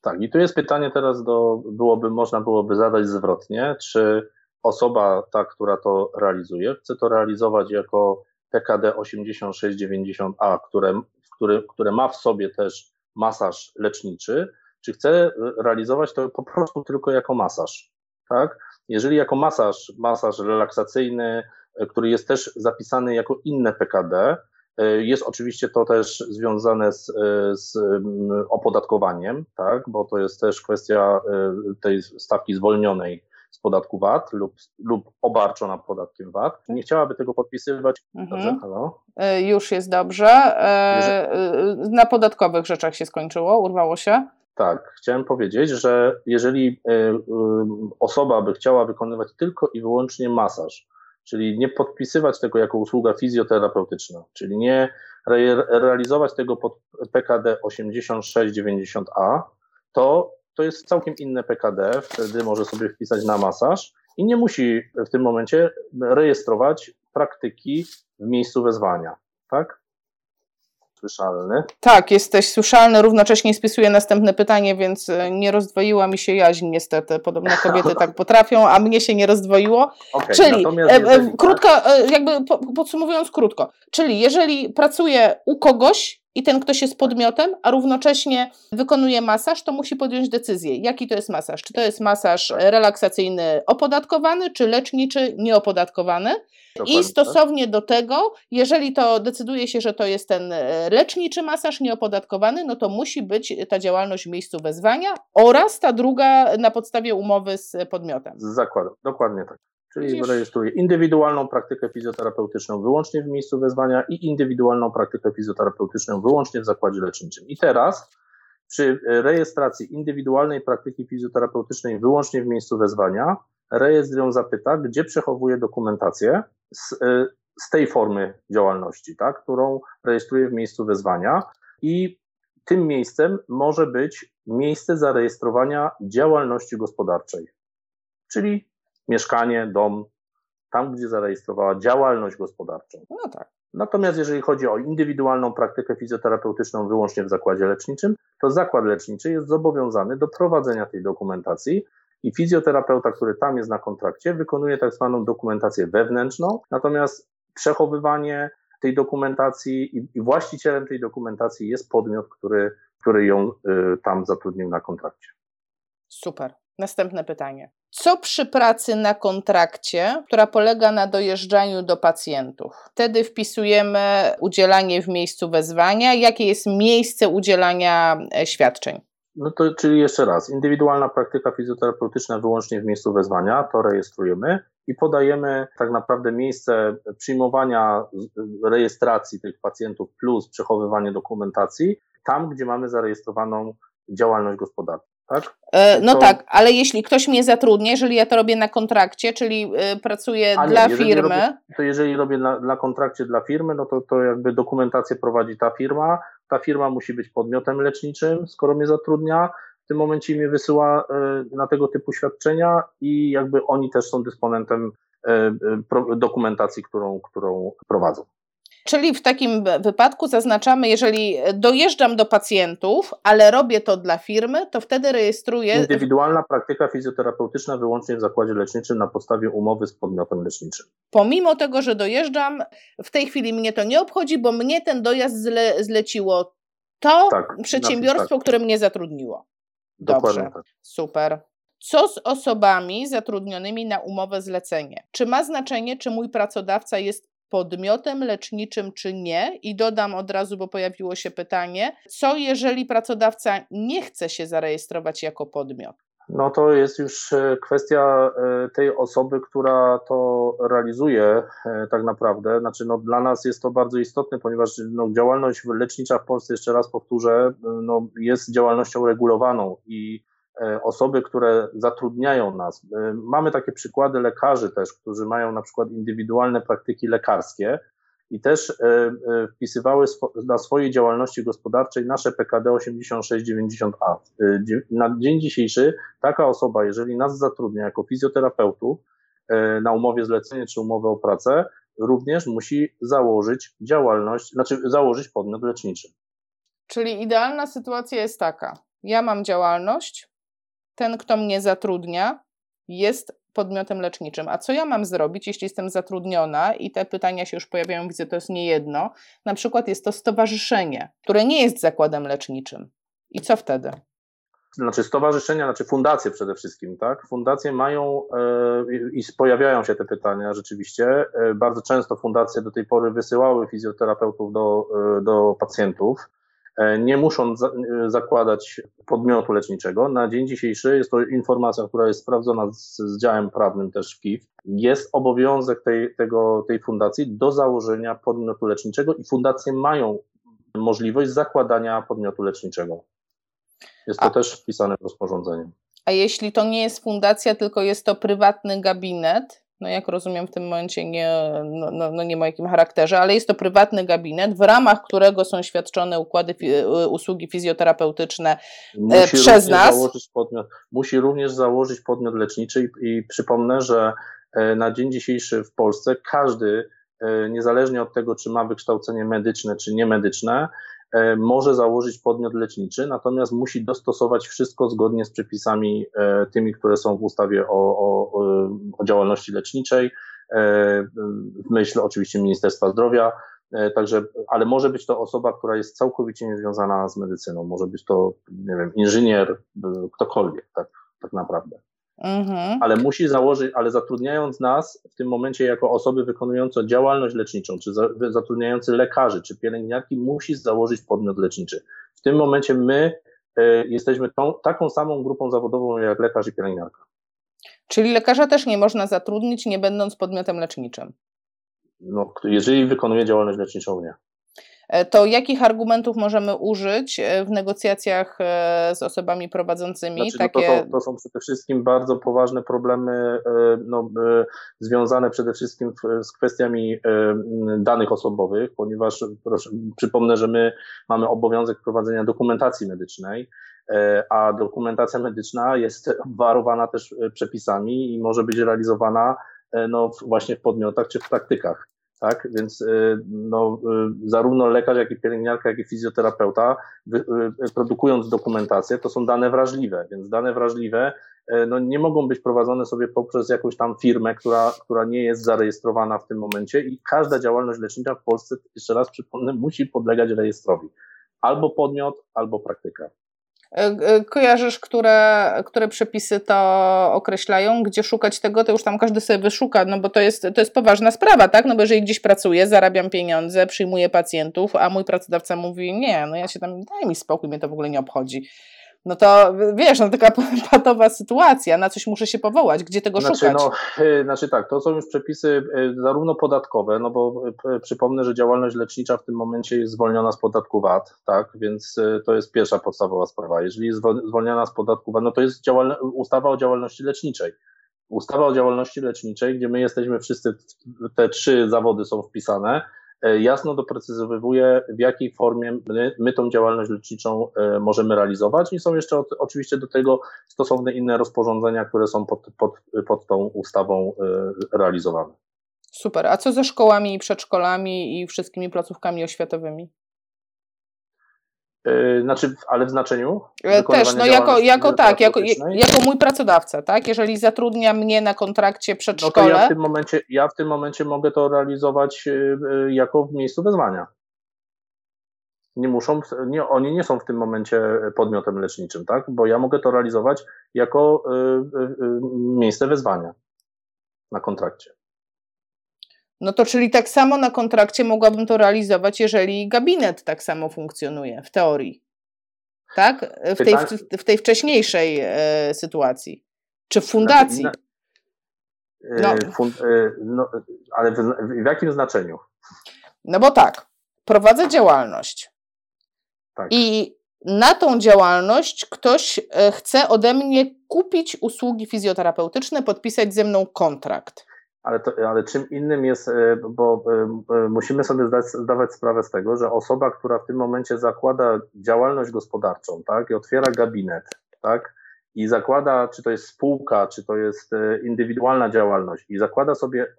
Tak, i tu jest pytanie teraz do, byłoby, można byłoby zadać zwrotnie, czy osoba ta, która to realizuje, chce to realizować jako PKD 8690A, które, które, które ma w sobie też masaż leczniczy, czy chce realizować to po prostu tylko jako masaż, tak? Jeżeli jako masaż, masaż relaksacyjny, który jest też zapisany jako inne PKD, jest oczywiście to też związane z, z opodatkowaniem, tak? bo to jest też kwestia tej stawki zwolnionej z podatku VAT lub, lub obarczona podatkiem VAT. Nie chciałaby tego podpisywać. Mhm. Już jest dobrze. Na podatkowych rzeczach się skończyło, urwało się. Tak, chciałem powiedzieć, że jeżeli osoba by chciała wykonywać tylko i wyłącznie masaż, czyli nie podpisywać tego jako usługa fizjoterapeutyczna, czyli nie re realizować tego pod PKD 8690A, to to jest całkiem inne PKD, wtedy może sobie wpisać na masaż i nie musi w tym momencie rejestrować praktyki w miejscu wezwania, tak? Słyszalny. Tak, jesteś słyszalny, równocześnie spisuję następne pytanie, więc e, nie rozdwoiła mi się jaźń niestety. Podobno <laughs> kobiety tak potrafią, a mnie się nie rozdwoiło. Okay, czyli, e, e, krótko, jakby podsumowując krótko, czyli jeżeli pracuję u kogoś, i ten ktoś jest podmiotem, a równocześnie wykonuje masaż, to musi podjąć decyzję, jaki to jest masaż. Czy to jest masaż relaksacyjny opodatkowany, czy leczniczy nieopodatkowany. I tak. stosownie do tego, jeżeli to decyduje się, że to jest ten e, leczniczy masaż nieopodatkowany, no to musi być ta działalność w miejscu wezwania oraz ta druga na podstawie umowy z podmiotem. Z zakładem, dokładnie tak. Czyli rejestruje indywidualną praktykę fizjoterapeutyczną wyłącznie w miejscu wezwania i indywidualną praktykę fizjoterapeutyczną wyłącznie w zakładzie leczniczym. I teraz przy rejestracji indywidualnej praktyki fizjoterapeutycznej wyłącznie w miejscu wezwania, rejestr ją zapyta, gdzie przechowuje dokumentację z, y, z tej formy działalności, tak, którą rejestruje w miejscu wezwania i tym miejscem może być miejsce zarejestrowania działalności gospodarczej, czyli mieszkanie, dom, tam gdzie zarejestrowała działalność gospodarczą. No tak. Natomiast jeżeli chodzi o indywidualną praktykę fizjoterapeutyczną wyłącznie w zakładzie leczniczym, to zakład leczniczy jest zobowiązany do prowadzenia tej dokumentacji i fizjoterapeuta, który tam jest na kontrakcie, wykonuje tak zwaną dokumentację wewnętrzną, natomiast przechowywanie tej dokumentacji i, właścicielem tej dokumentacji jest podmiot, który, który ją y, tam zatrudnił na kontrakcie. Super. Następne pytanie. Co przy pracy na kontrakcie, która polega na dojeżdżaniu do pacjentów? Wtedy wpisujemy udzielanie w miejscu wezwania. Jakie jest miejsce udzielania e, świadczeń? No to, czyli jeszcze raz, indywidualna praktyka fizjoterapeutyczna wyłącznie w miejscu wezwania, to rejestrujemy i podajemy tak naprawdę miejsce przyjmowania rejestracji tych pacjentów plus przechowywanie dokumentacji tam, gdzie mamy zarejestrowaną działalność gospodarczą tak? E, no to... tak, ale jeśli ktoś mnie zatrudnia, jeżeli ja to robię na kontrakcie, czyli e, pracuję nie, dla firmy. Robię, to jeżeli robię na, na kontrakcie dla firmy, no to, to jakby dokumentację prowadzi ta firma. Ta firma musi być podmiotem leczniczym, skoro mnie zatrudnia. W tym momencie mnie wysyła e, na tego typu świadczenia i jakby oni też są dysponentem dokumentacji, którą, którą prowadzą. Czyli w takim wypadku zaznaczamy, jeżeli dojeżdżam do pacjentów, ale robię to dla firmy, to wtedy rejestruję. Indywidualna praktyka fizjoterapeutyczna wyłącznie w zakładzie leczniczym na podstawie umowy z podmiotem leczniczym. Pomimo tego, że dojeżdżam, w tej chwili mnie to nie obchodzi, bo mnie ten dojazd zle, zleciło to tak, przedsiębiorstwo, tak. które mnie zatrudniło. Dobrze, tak. super. Co z osobami zatrudnionymi na umowę zlecenie? Czy ma znaczenie, czy mój pracodawca jest podmiotem leczniczym, czy nie? I dodam od razu, bo pojawiło się pytanie, co jeżeli pracodawca nie chce się zarejestrować jako podmiot? No to jest już e, kwestia e, tej osoby, która to realizuje e, tak naprawdę. Znaczy no, dla nas jest to bardzo istotne, ponieważ no, działalność lecznicza w Polsce, jeszcze raz powtórzę, no, jest działalnością regulowaną i osoby, które zatrudniają nas. Mamy takie przykłady lekarzy też, którzy mają na przykład indywidualne praktyki lekarskie, i też e, e, wpisywały na swojej działalności gospodarczej nasze PKD 8690A. E, na dzień dzisiejszy taka osoba, jeżeli nas zatrudnia jako fizjoterapeutów na umowie zlecenie czy umowę o pracę, również musi założyć działalność, znaczy założyć podmiot leczniczy. Czyli idealna sytuacja jest taka: ja mam działalność, ten, kto mnie zatrudnia, jest podmiotem leczniczym. A co ja mam zrobić, jeśli jestem zatrudniona i te pytania się już pojawiają, widzę, to jest nie jedno. Na przykład jest to stowarzyszenie, które nie jest zakładem leczniczym. I co wtedy? Znaczy stowarzyszenia, znaczy fundacje przede wszystkim, tak? Fundacje mają yy, i pojawiają się te pytania rzeczywiście. Yy, bardzo często fundacje do tej pory wysyłały fizjoterapeutów do, yy, do pacjentów nie muszą e, zakładać podmiotu leczniczego. Na dzień dzisiejszy jest to informacja, która jest sprawdzona z, z działem prawnym też w KIF. Jest obowiązek tej, tego, tej fundacji do założenia podmiotu leczniczego i fundacje mają możliwość zakładania podmiotu leczniczego. Jest to A. też wpisane w rozporządzeniu. A jeśli to nie jest fundacja, tylko jest to prywatny gabinet, no jak rozumiem w tym momencie nie, no, no, no, nie ma jakim charakterze, ale jest to prywatny gabinet, w ramach którego są świadczone układy, e, usługi fizjoterapeutyczne e, musi przez nas. Podmiot, musi również założyć podmiot leczniczy i, i przypomnę, że e, na dzień dzisiejszy w Polsce każdy, niezależnie od tego, czy ma wykształcenie medyczne, czy niemedyczne, E, może założyć podmiot leczniczy, natomiast musi dostosować wszystko zgodnie z przepisami e, tymi, które są w ustawie o, o, o działalności leczniczej, e, w myśl oczywiście Ministerstwa Zdrowia. Także, ale może być to osoba, która jest całkowicie niezwiązana z medycyną, może być to, nie wiem, inżynier, ktokolwiek, tak, tak naprawdę. Mhm. Ale musi założyć, ale zatrudniając nas w tym momencie jako osoby wykonujące działalność leczniczą, czy za, zatrudniający lekarzy, czy pielęgniarki, musi założyć podmiot leczniczy. W tym momencie my y, jesteśmy tą, taką samą grupą zawodową jak lekarz i pielęgniarka. Czyli lekarza też nie można zatrudnić, nie będąc podmiotem leczniczym. No, jeżeli wykonuje działalność leczniczą, nie. E, to jakich argumentów możemy użyć e, w negocjacjach e, z osobami prowadzącymi? Znaczy, Takie... no to, są, to, są, przede wszystkim bardzo poważne problemy no, związane przede wszystkim z kwestiami danych osobowych, ponieważ proszę, przypomnę, że my mamy obowiązek prowadzenia dokumentacji medycznej, a dokumentacja medyczna jest warowana też przepisami i może być realizowana no, właśnie w podmiotach czy w praktykach tak? Więc y, no, y, zarówno lekarz, jak i pielęgniarka, jak i fizjoterapeuta, y, produkując dokumentację, to są dane wrażliwe, więc dane wrażliwe no, nie mogą być prowadzone sobie poprzez jakąś tam firmę, która, która nie jest zarejestrowana w tym momencie i każda działalność lecznicza w Polsce, jeszcze raz przypomnę, musi podlegać rejestrowi. Albo podmiot, albo praktyka. E, e, kojarzysz, które, które przepisy to określają, gdzie szukać tego, to już tam każdy sobie wyszuka, no bo to jest, to jest poważna sprawa, tak? No bo jeżeli gdzieś pracuję, zarabiam pieniądze, przyjmuję pacjentów, a mój pracodawca mówi, nie, no ja się tam, daj mi spokój, mnie to w ogóle nie obchodzi no to wiesz, no taka <laughs> patowa sytuacja, na coś muszę się powołać, gdzie tego znaczy, szukać? No, y, znaczy tak, to są już przepisy y, zarówno podatkowe, no bo y, przypomnę, że działalność lecznicza w tym momencie jest zwolniona z podatku VAT, tak, więc to jest pierwsza podstawowa sprawa. Jeżeli jest zwolniona z podatku VAT, no to jest ustawa o działalności leczniczej. Ustawa o działalności leczniczej, gdzie my jesteśmy wszyscy, te trzy zawody są wpisane, E, jasno doprecyzowuje, w jakiej formie my, my tą działalność leczniczą e, możemy realizować i są jeszcze oczywiście do tego stosowne inne rozporządzenia, które są pod, pod, pod tą ustawą e, realizowane. Super. A co ze szkołami i przedszkolami i wszystkimi placówkami oświatowymi? Yy, znaczy, ale w znaczeniu? E, też, no jako, jako tak, jako, jako mój pracodawca, tak? Jeżeli zatrudnia mnie na kontrakcie przedszkole. No to ja w tym momencie, ja w tym momencie mogę to realizować yy, yy, jako w miejscu wezwania. Nie muszą, nie, oni nie są w tym momencie podmiotem leczniczym, tak? Bo ja mogę to realizować jako miejsce wezwania na kontrakcie. No to czyli tak samo na kontrakcie mogłabym to realizować, jeżeli gabinet tak samo funkcjonuje w teorii. Tak? W tej, w, tej wcześniejszej e, sytuacji. Czy w fundacji? Znaczy, no. E, fund, e, no, ale w, w, jakim znaczeniu? No bo tak, prowadzę działalność. Tak. I na tą działalność ktoś e, chce ode mnie kupić usługi fizjoterapeutyczne, podpisać ze mną kontrakt. Ale, to, ale czym innym jest, e, bo e, musimy sobie zdać, zdawać sprawę z tego, że osoba, która w tym momencie zakłada działalność gospodarczą, tak, i otwiera gabinet, tak, i zakłada, czy to jest spółka, czy to jest indywidualna działalność, i zakłada sobie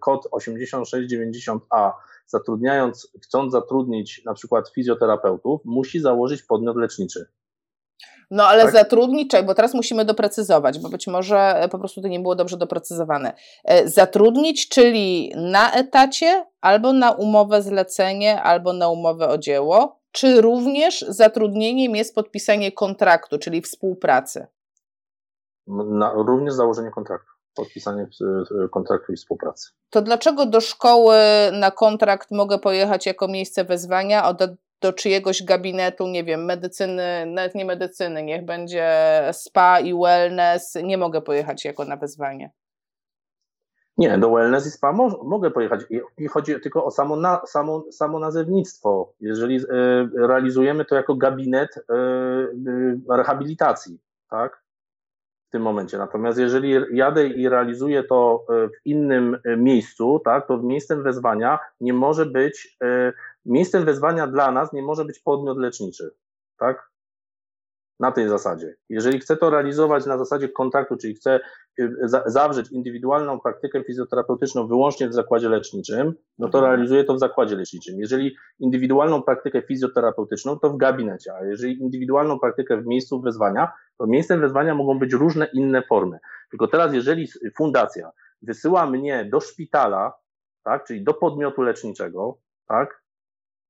kod 8690A zatrudniając, chcąc zatrudnić na przykład fizjoterapeutów, musi założyć podmiot leczniczy. No ale tak? zatrudnić, bo teraz musimy doprecyzować, bo być może po prostu to nie było dobrze doprecyzowane. E, zatrudnić, czyli na etacie, albo na umowę zlecenie, albo na umowę o dzieło, czy również zatrudnieniem jest podpisanie kontraktu, czyli współpracy? Na, również założenie kontraktu podpisanie kontraktu i współpracy. To dlaczego do szkoły na kontrakt mogę pojechać jako miejsce wezwania, a do, do czyjegoś gabinetu, nie wiem, medycyny, nawet nie medycyny, niech będzie spa i wellness, nie mogę pojechać jako na wezwanie? Nie, do wellness i spa mo mogę pojechać. I chodzi tylko o samo, na, samo, samo nazewnictwo. Jeżeli y, realizujemy to jako gabinet y, y, rehabilitacji, tak? tym momencie. Natomiast jeżeli jadę i realizuję to w innym miejscu, tak, to miejscem wezwania nie może być, miejscem wezwania dla nas nie może być podmiot leczniczy, tak? na tej zasadzie. Jeżeli chcę to realizować na zasadzie kontraktu, czyli chcę y, zawrzeć indywidualną praktykę fizjoterapeutyczną wyłącznie w zakładzie leczniczym, no to mhm. realizuję to w zakładzie leczniczym. Jeżeli indywidualną praktykę fizjoterapeutyczną, to w gabinecie, a jeżeli indywidualną praktykę w miejscu wezwania, to miejscem wezwania mogą być różne inne formy. Tylko teraz, jeżeli fundacja wysyła mnie do szpitala, tak, czyli do podmiotu leczniczego, tak,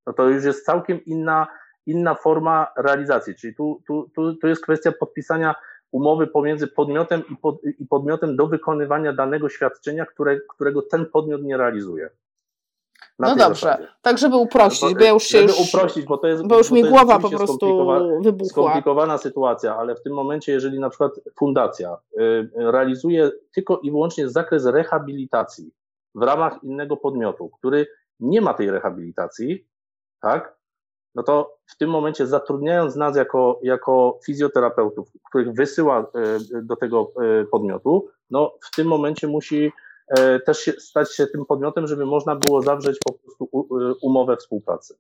no to już jest całkiem inna inna forma realizacji. Czyli tu, tu, tu, tu jest kwestia podpisania umowy pomiędzy podmiotem i, pod, i podmiotem do wykonywania danego świadczenia, które, którego ten podmiot nie realizuje. No dobrze, zasadzie. tak żeby uprościć, bo ja już się żeby już, uprościć, bo to jest, bo już mi głowa po prostu skomplikowana, wybuchła. Skomplikowana sytuacja, ale w tym momencie, jeżeli na przykład fundacja y, realizuje tylko i wyłącznie zakres rehabilitacji w ramach innego podmiotu, który nie ma tej rehabilitacji, tak, no to w tym momencie zatrudniając nas jako, jako fizjoterapeutów, których wysyła e, do tego e, podmiotu, no w tym momencie musi e, też się, stać się tym podmiotem, żeby można było zawrzeć po prostu umowę współpracy.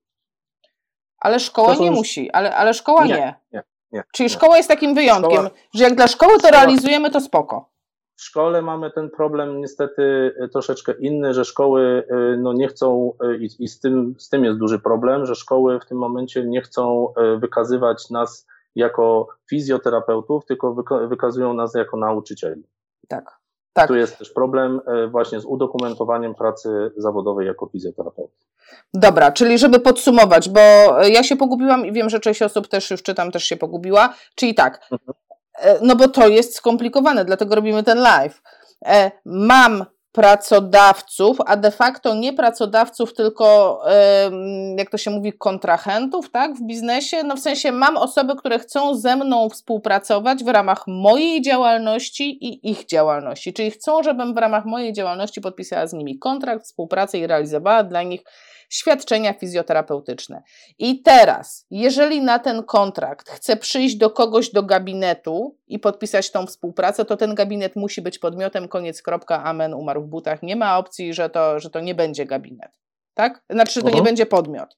Ale szkoła nie już... musi, ale, ale szkoła nie. nie. nie, nie Czyli szkoła jest takim wyjątkiem, szkoła... że jak dla szkoły to szkoła... realizujemy, to spoko. W szkole mamy ten problem niestety e, troszeczkę inny, że szkoły e, no, nie chcą, e, i, i z, tym, z tym jest duży problem, że szkoły w tym momencie nie chcą wykazywać nas jako fizjoterapeutów, tylko wykazują nas jako nauczycieli. Tak. Tak. Tu jest też problem właśnie z udokumentowaniem pracy zawodowej jako fizjoterapeuty. Dobra, czyli żeby podsumować, bo ja się pogubiłam i wiem, że część osób też już czytam, też się pogubiła. Czyli tak, mhm. E, no bo to jest skomplikowane, dlatego robimy ten live. E, mam pracodawców, a de facto nie pracodawców, tylko jak to się mówi, kontrahentów, tak, w biznesie. No w sensie mam osoby, które chcą ze mną współpracować w ramach mojej działalności i ich działalności, czyli chcą, żebym w ramach mojej działalności podpisała z nimi kontrakt, współpracę i realizowała dla nich świadczenia fizjoterapeutyczne. I teraz, jeżeli na ten kontrakt chce przyjść do kogoś do gabinetu i podpisać tą współpracę, to ten gabinet musi być podmiotem, koniec, kropka, amen, umarł w butach. Nie ma opcji, że to, że to nie będzie gabinet. Tak? Znaczy, że to nie mhm. będzie podmiot.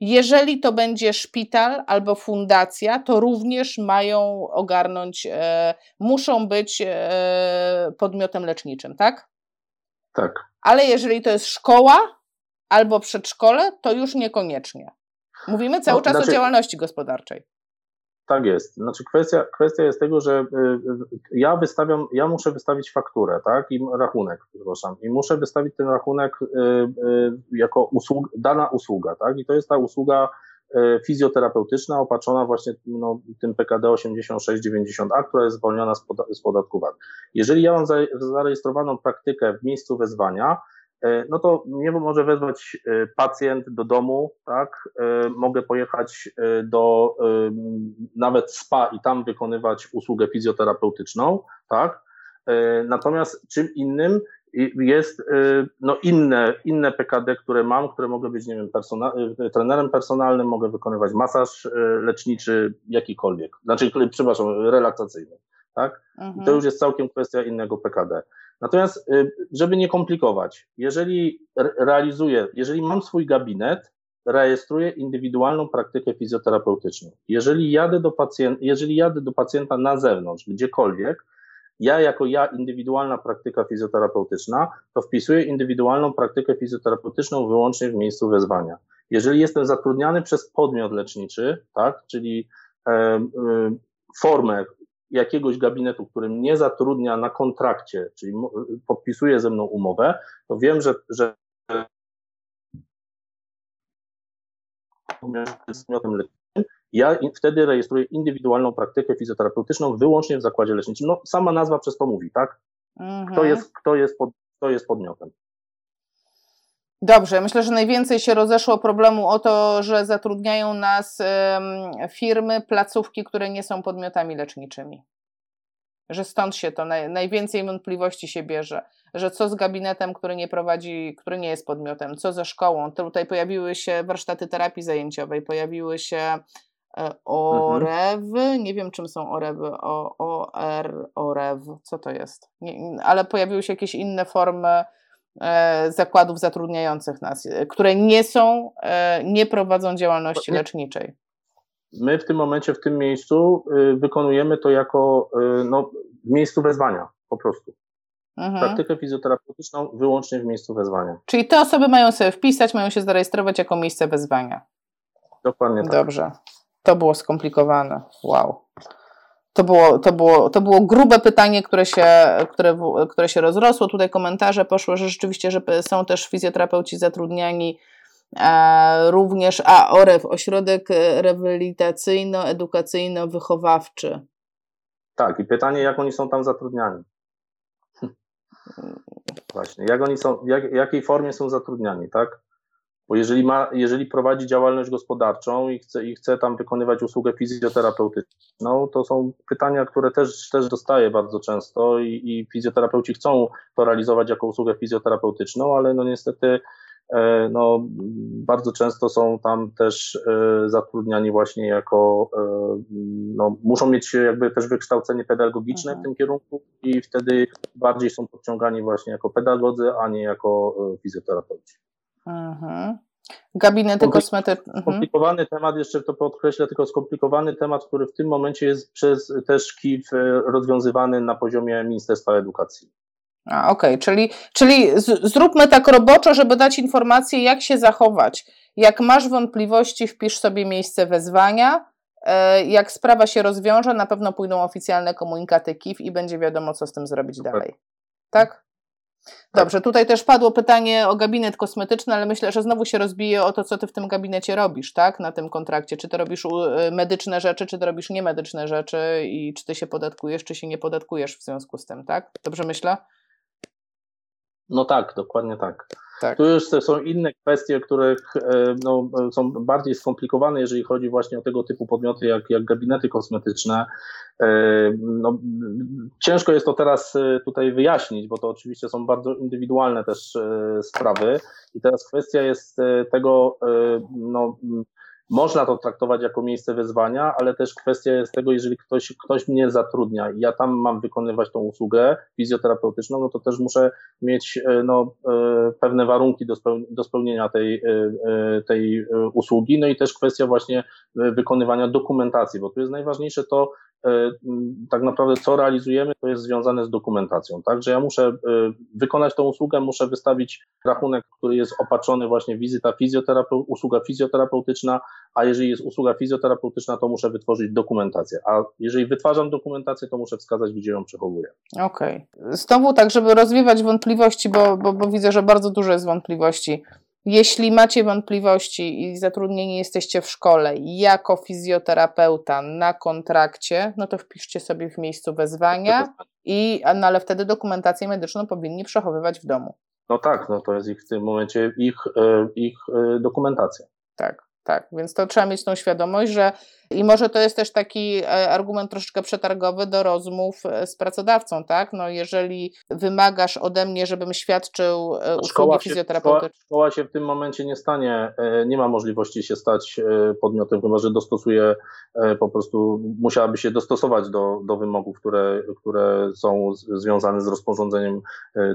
Jeżeli to będzie szpital albo fundacja, to również mają ogarnąć, e, muszą być e, podmiotem leczniczym, tak? Tak. Ale jeżeli to jest szkoła, albo przedszkole, to już niekoniecznie. Mówimy cały no, czas znaczy, o działalności gospodarczej. Tak jest. Znaczy kwestia, kwestia jest tego, że y, y, ja wystawiam, ja muszę wystawić fakturę, tak, i rachunek, przepraszam, i muszę wystawić ten rachunek y, jako usług, dana usługa, tak, i to jest ta usługa fizjoterapeutyczna opatrzona właśnie no, tym PKD 8690A, która jest zwolniona z, poda z podatku VAT. Jeżeli ja mam zarejestrowaną praktykę w miejscu wezwania, no to mnie może wezwać pacjent do domu, tak? Mogę pojechać do nawet spa i tam wykonywać usługę fizjoterapeutyczną, tak? Natomiast czym innym jest no, inne, inne PKD, które mam, które mogę być, nie wiem, trenerem personalnym, mogę wykonywać masaż leczniczy, jakikolwiek, znaczy, przepraszam, relaksacyjny, tak? Mhm. To już jest całkiem kwestia innego PKD. Natomiast, y, żeby nie komplikować, jeżeli realizuję, jeżeli mam swój gabinet, rejestruję indywidualną praktykę fizjoterapeutyczną. Jeżeli jadę do pacjenta, jeżeli jadę do pacjenta na zewnątrz, gdziekolwiek, ja jako ja indywidualna praktyka fizjoterapeutyczna, to wpisuję indywidualną praktykę fizjoterapeutyczną wyłącznie w miejscu wezwania. Jeżeli jestem zatrudniany przez podmiot leczniczy, tak, czyli e, e, formę jakiegoś gabinetu, który mnie zatrudnia na kontrakcie, czyli podpisuje ze mną umowę, to wiem, że, że ja wtedy rejestruję indywidualną praktykę fizjoterapeutyczną wyłącznie w zakładzie leczniczym. No, sama nazwa przez to mówi, tak? Mhm. Kto, jest, kto, jest pod, kto jest podmiotem. Dobrze, myślę, że najwięcej się rozeszło problemu o to, że zatrudniają nas firmy, placówki, które nie są podmiotami leczniczymi. Że stąd się to naj, najwięcej wątpliwości się bierze, że co z gabinetem, który nie prowadzi, który nie jest podmiotem, co ze szkołą. Tutaj pojawiły się warsztaty terapii zajęciowej, pojawiły się e, OREW, mhm. nie wiem czym są OREWy, OR, OREW, co to jest, nie, ale pojawiły się jakieś inne formy zakładów zatrudniających nas, e, które nie są, e, nie prowadzą działalności leczniczej. My w tym momencie, w tym miejscu y, wykonujemy to jako y, no, w miejscu wezwania, po prostu. Mhm. Praktykę fizjoterapeutyczną wyłącznie w miejscu wezwania. Czyli te osoby mają sobie wpisać, mają się zarejestrować jako miejsce wezwania. Dokładnie tak. Dobrze. To było skomplikowane. Wow. To było, to, było, to było grube pytanie, które się, które, które się rozrosło. Tutaj komentarze poszły, że rzeczywiście, że są też fizjoterapeuci zatrudniani e, również, a OREW, Ośrodek Rehabilitacyjno-Edukacyjno-Wychowawczy. Tak, i pytanie, jak oni są tam zatrudniani. Hm. Właśnie, jak oni są, w jak, jakiej formie są zatrudniani, tak? Bo jeżeli, ma, jeżeli prowadzi działalność gospodarczą i chce, i chce tam wykonywać usługę fizjoterapeutyczną, to są pytania, które też, też dostaję bardzo często i, i fizjoterapeuci chcą to realizować jako usługę fizjoterapeutyczną, ale no niestety e, no, bardzo często są tam też e, zatrudniani właśnie jako, e, no, muszą mieć jakby też wykształcenie pedagogiczne mhm. w tym kierunku i wtedy bardziej są podciągani właśnie jako pedagodzy, a nie jako fizjoterapeuci. Mhm. Gabinety kosmetyczne. Mhm. Skomplikowany temat, jeszcze to podkreślę, tylko skomplikowany temat, który w tym momencie jest przez też KIF e, rozwiązywany na poziomie Ministerstwa Edukacji. Okej, okay. czyli, czyli z, zróbmy tak roboczo, żeby dać informację, jak się zachować. Jak masz wątpliwości, wpisz sobie miejsce wezwania. E, jak sprawa się rozwiąże, na pewno pójdą oficjalne komunikaty KIF i będzie wiadomo, co z tym zrobić Super. dalej. Tak? Dobrze, tutaj też padło pytanie o gabinet kosmetyczny, ale myślę, że znowu się rozbije o to, co ty w tym gabinecie robisz, tak? Na tym kontrakcie. Czy ty robisz y, medyczne rzeczy, czy ty robisz niemedyczne rzeczy i czy ty się podatkujesz, czy się nie podatkujesz w związku z tym, tak? Dobrze myślę? No tak, dokładnie tak. tak. Tu już są inne kwestie, które e, no, są bardziej skomplikowane, jeżeli chodzi właśnie o tego typu podmioty jak, jak gabinety kosmetyczne. E, no, ciężko jest to teraz e, tutaj wyjaśnić, bo to oczywiście są bardzo indywidualne też sprawy. I teraz kwestia jest tego, no, można to traktować jako miejsce wezwania, ale też kwestia jest tego, jeżeli ktoś, ktoś mnie zatrudnia i ja tam mam wykonywać tą usługę fizjoterapeutyczną, no to też muszę mieć e, no, e, pewne warunki do, spełni do spełnienia tej, e, tej usługi, no i też kwestia właśnie wykonywania dokumentacji, bo tu jest najważniejsze to, tak naprawdę co realizujemy, to jest związane z dokumentacją, tak, że ja muszę wykonać tą usługę, muszę wystawić rachunek, który jest opatrzony właśnie wizyta fizjoterapeu usługa fizjoterapeutyczna, a jeżeli jest usługa fizjoterapeutyczna, to muszę wytworzyć dokumentację, a jeżeli wytwarzam dokumentację, to muszę wskazać, gdzie ją przechowuję. Okej. Okay. Znowu tak, żeby rozwiewać wątpliwości, bo, bo, bo widzę, że bardzo dużo jest wątpliwości. Jeśli macie wątpliwości i zatrudnieni jesteście w szkole jako fizjoterapeuta na kontrakcie, no to wpiszcie sobie w miejscu wezwania, i, no ale wtedy dokumentację medyczną powinni przechowywać w domu. No tak, no to jest ich w tym momencie ich, e, ich e, dokumentacja. Tak, tak. Więc to trzeba mieć tą świadomość, że i może to jest też taki e, argument troszeczkę przetargowy do rozmów z pracodawcą, tak? No jeżeli wymagasz ode mnie, żebym świadczył usługi szkoła fizjoterapeutyczne. Szkoła, szkoła się w tym momencie nie stanie, nie ma możliwości się stać podmiotem, chyba że dostosuje po prostu, musiałaby się dostosować do, do wymogów, które, które są związane z rozporządzeniem,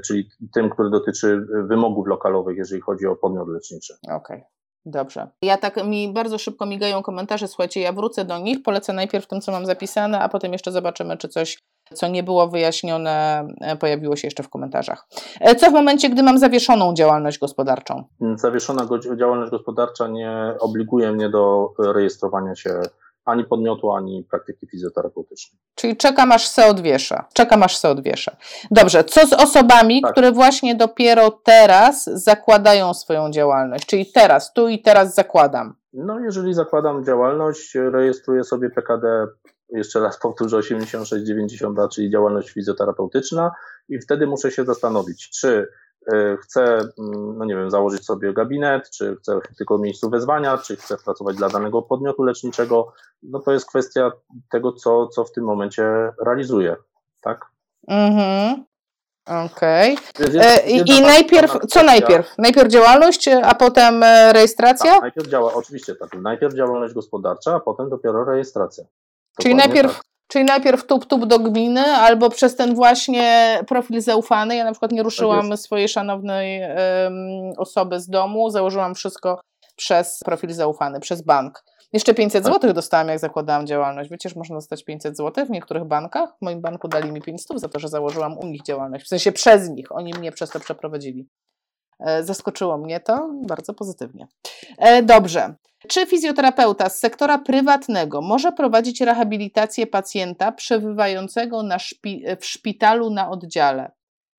czyli tym, który dotyczy wymogów lokalowych, jeżeli chodzi o podmiot leczniczy. Okej. Okay. Dobrze. Ja tak mi bardzo szybko migają komentarze, słuchajcie, ja wrócę do nich, polecę najpierw tym, co mam zapisane, a potem jeszcze zobaczymy, czy coś, co nie było wyjaśnione, e, pojawiło się jeszcze w komentarzach. E, co w momencie, gdy mam zawieszoną działalność gospodarczą? Zawieszona działalność gospodarcza nie obliguje mnie do rejestrowania się ani podmiotu, ani praktyki fizjoterapeutycznej. Czyli czekam aż se odwiesza. Czekam aż se odwiesza. Dobrze, co z osobami, tak. które właśnie dopiero teraz zakładają swoją działalność? Czyli teraz, tu i teraz zakładam. No jeżeli zakładam działalność, rejestruję sobie PKD, jeszcze raz powtórzę, 86-92, czyli działalność fizjoterapeutyczna i wtedy muszę się zastanowić, czy chcę, mm, no nie wiem, założyć sobie gabinet, czy chcę tylko miejscu wezwania, czy chcę pracować dla danego podmiotu leczniczego, no to jest kwestia tego, co, co w tym momencie realizuję, tak? Mhm. Okej. Okay. E, I, I najpierw, co najpierw? Najpierw działalność, a potem e, rejestracja? Tak, najpierw działa, oczywiście tak. Najpierw działalność gospodarcza, a potem dopiero rejestracja. Czyli najpierw, tak. Czyli najpierw tup-tup do gminy, albo przez ten właśnie profil zaufany. Ja na przykład nie ruszyłam tak swojej szanownej um, osoby z domu, założyłam wszystko przez profil zaufany, przez bank. Jeszcze 500 tak. zł dostałam, jak zakładałam działalność. Wiecie, że można dostać 500 zł w niektórych bankach. W moim banku dali mi 500 za to, że założyłam u nich działalność. W sensie przez nich. Oni mnie przez to przeprowadzili. E, zaskoczyło mnie to bardzo pozytywnie. E, dobrze. Czy fizjoterapeuta z sektora prywatnego może prowadzić rehabilitację pacjenta przebywającego szpi w szpitalu na oddziale?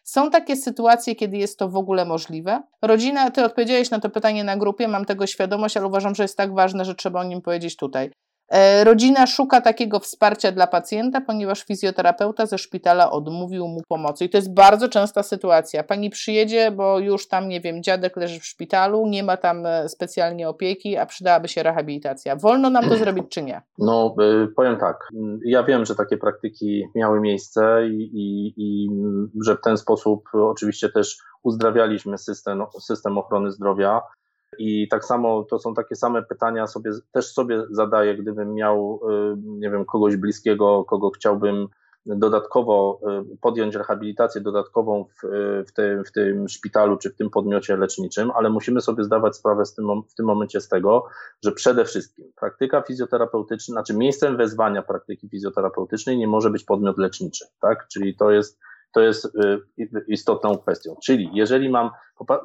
Są takie sytuacje, kiedy jest to w ogóle możliwe? Rodzina, ty odpowiedziałeś na to pytanie na grupie, mam tego świadomość, ale uważam, że jest tak ważne, że trzeba o nim powiedzieć tutaj. E, rodzina szuka takiego wsparcia dla pacjenta, ponieważ fizjoterapeuta ze szpitala odmówił mu pomocy. I to jest bardzo częsta sytuacja. Pani przyjedzie, bo już tam, nie wiem, dziadek leży w szpitalu, nie ma tam e, specjalnie opieki, a przydałaby się rehabilitacja. Wolno nam to zrobić, czy nie? No, e, powiem tak. Ja wiem, że takie praktyki miały miejsce i, i, i że w ten sposób oczywiście też uzdrawialiśmy system, system ochrony zdrowia. I tak samo to są takie same pytania sobie, też sobie zadaję, gdybym miał, y, nie wiem, kogoś bliskiego, kogo chciałbym dodatkowo y, podjąć rehabilitację dodatkową w, w, tym, w tym szpitalu czy w tym podmiocie leczniczym, ale musimy sobie zdawać sprawę z tym, w tym momencie z tego, że przede wszystkim praktyka fizjoterapeutyczna, znaczy miejscem wezwania praktyki fizjoterapeutycznej nie może być podmiot leczniczy, tak? Czyli to jest to jest y, istotną kwestią. Czyli jeżeli mam,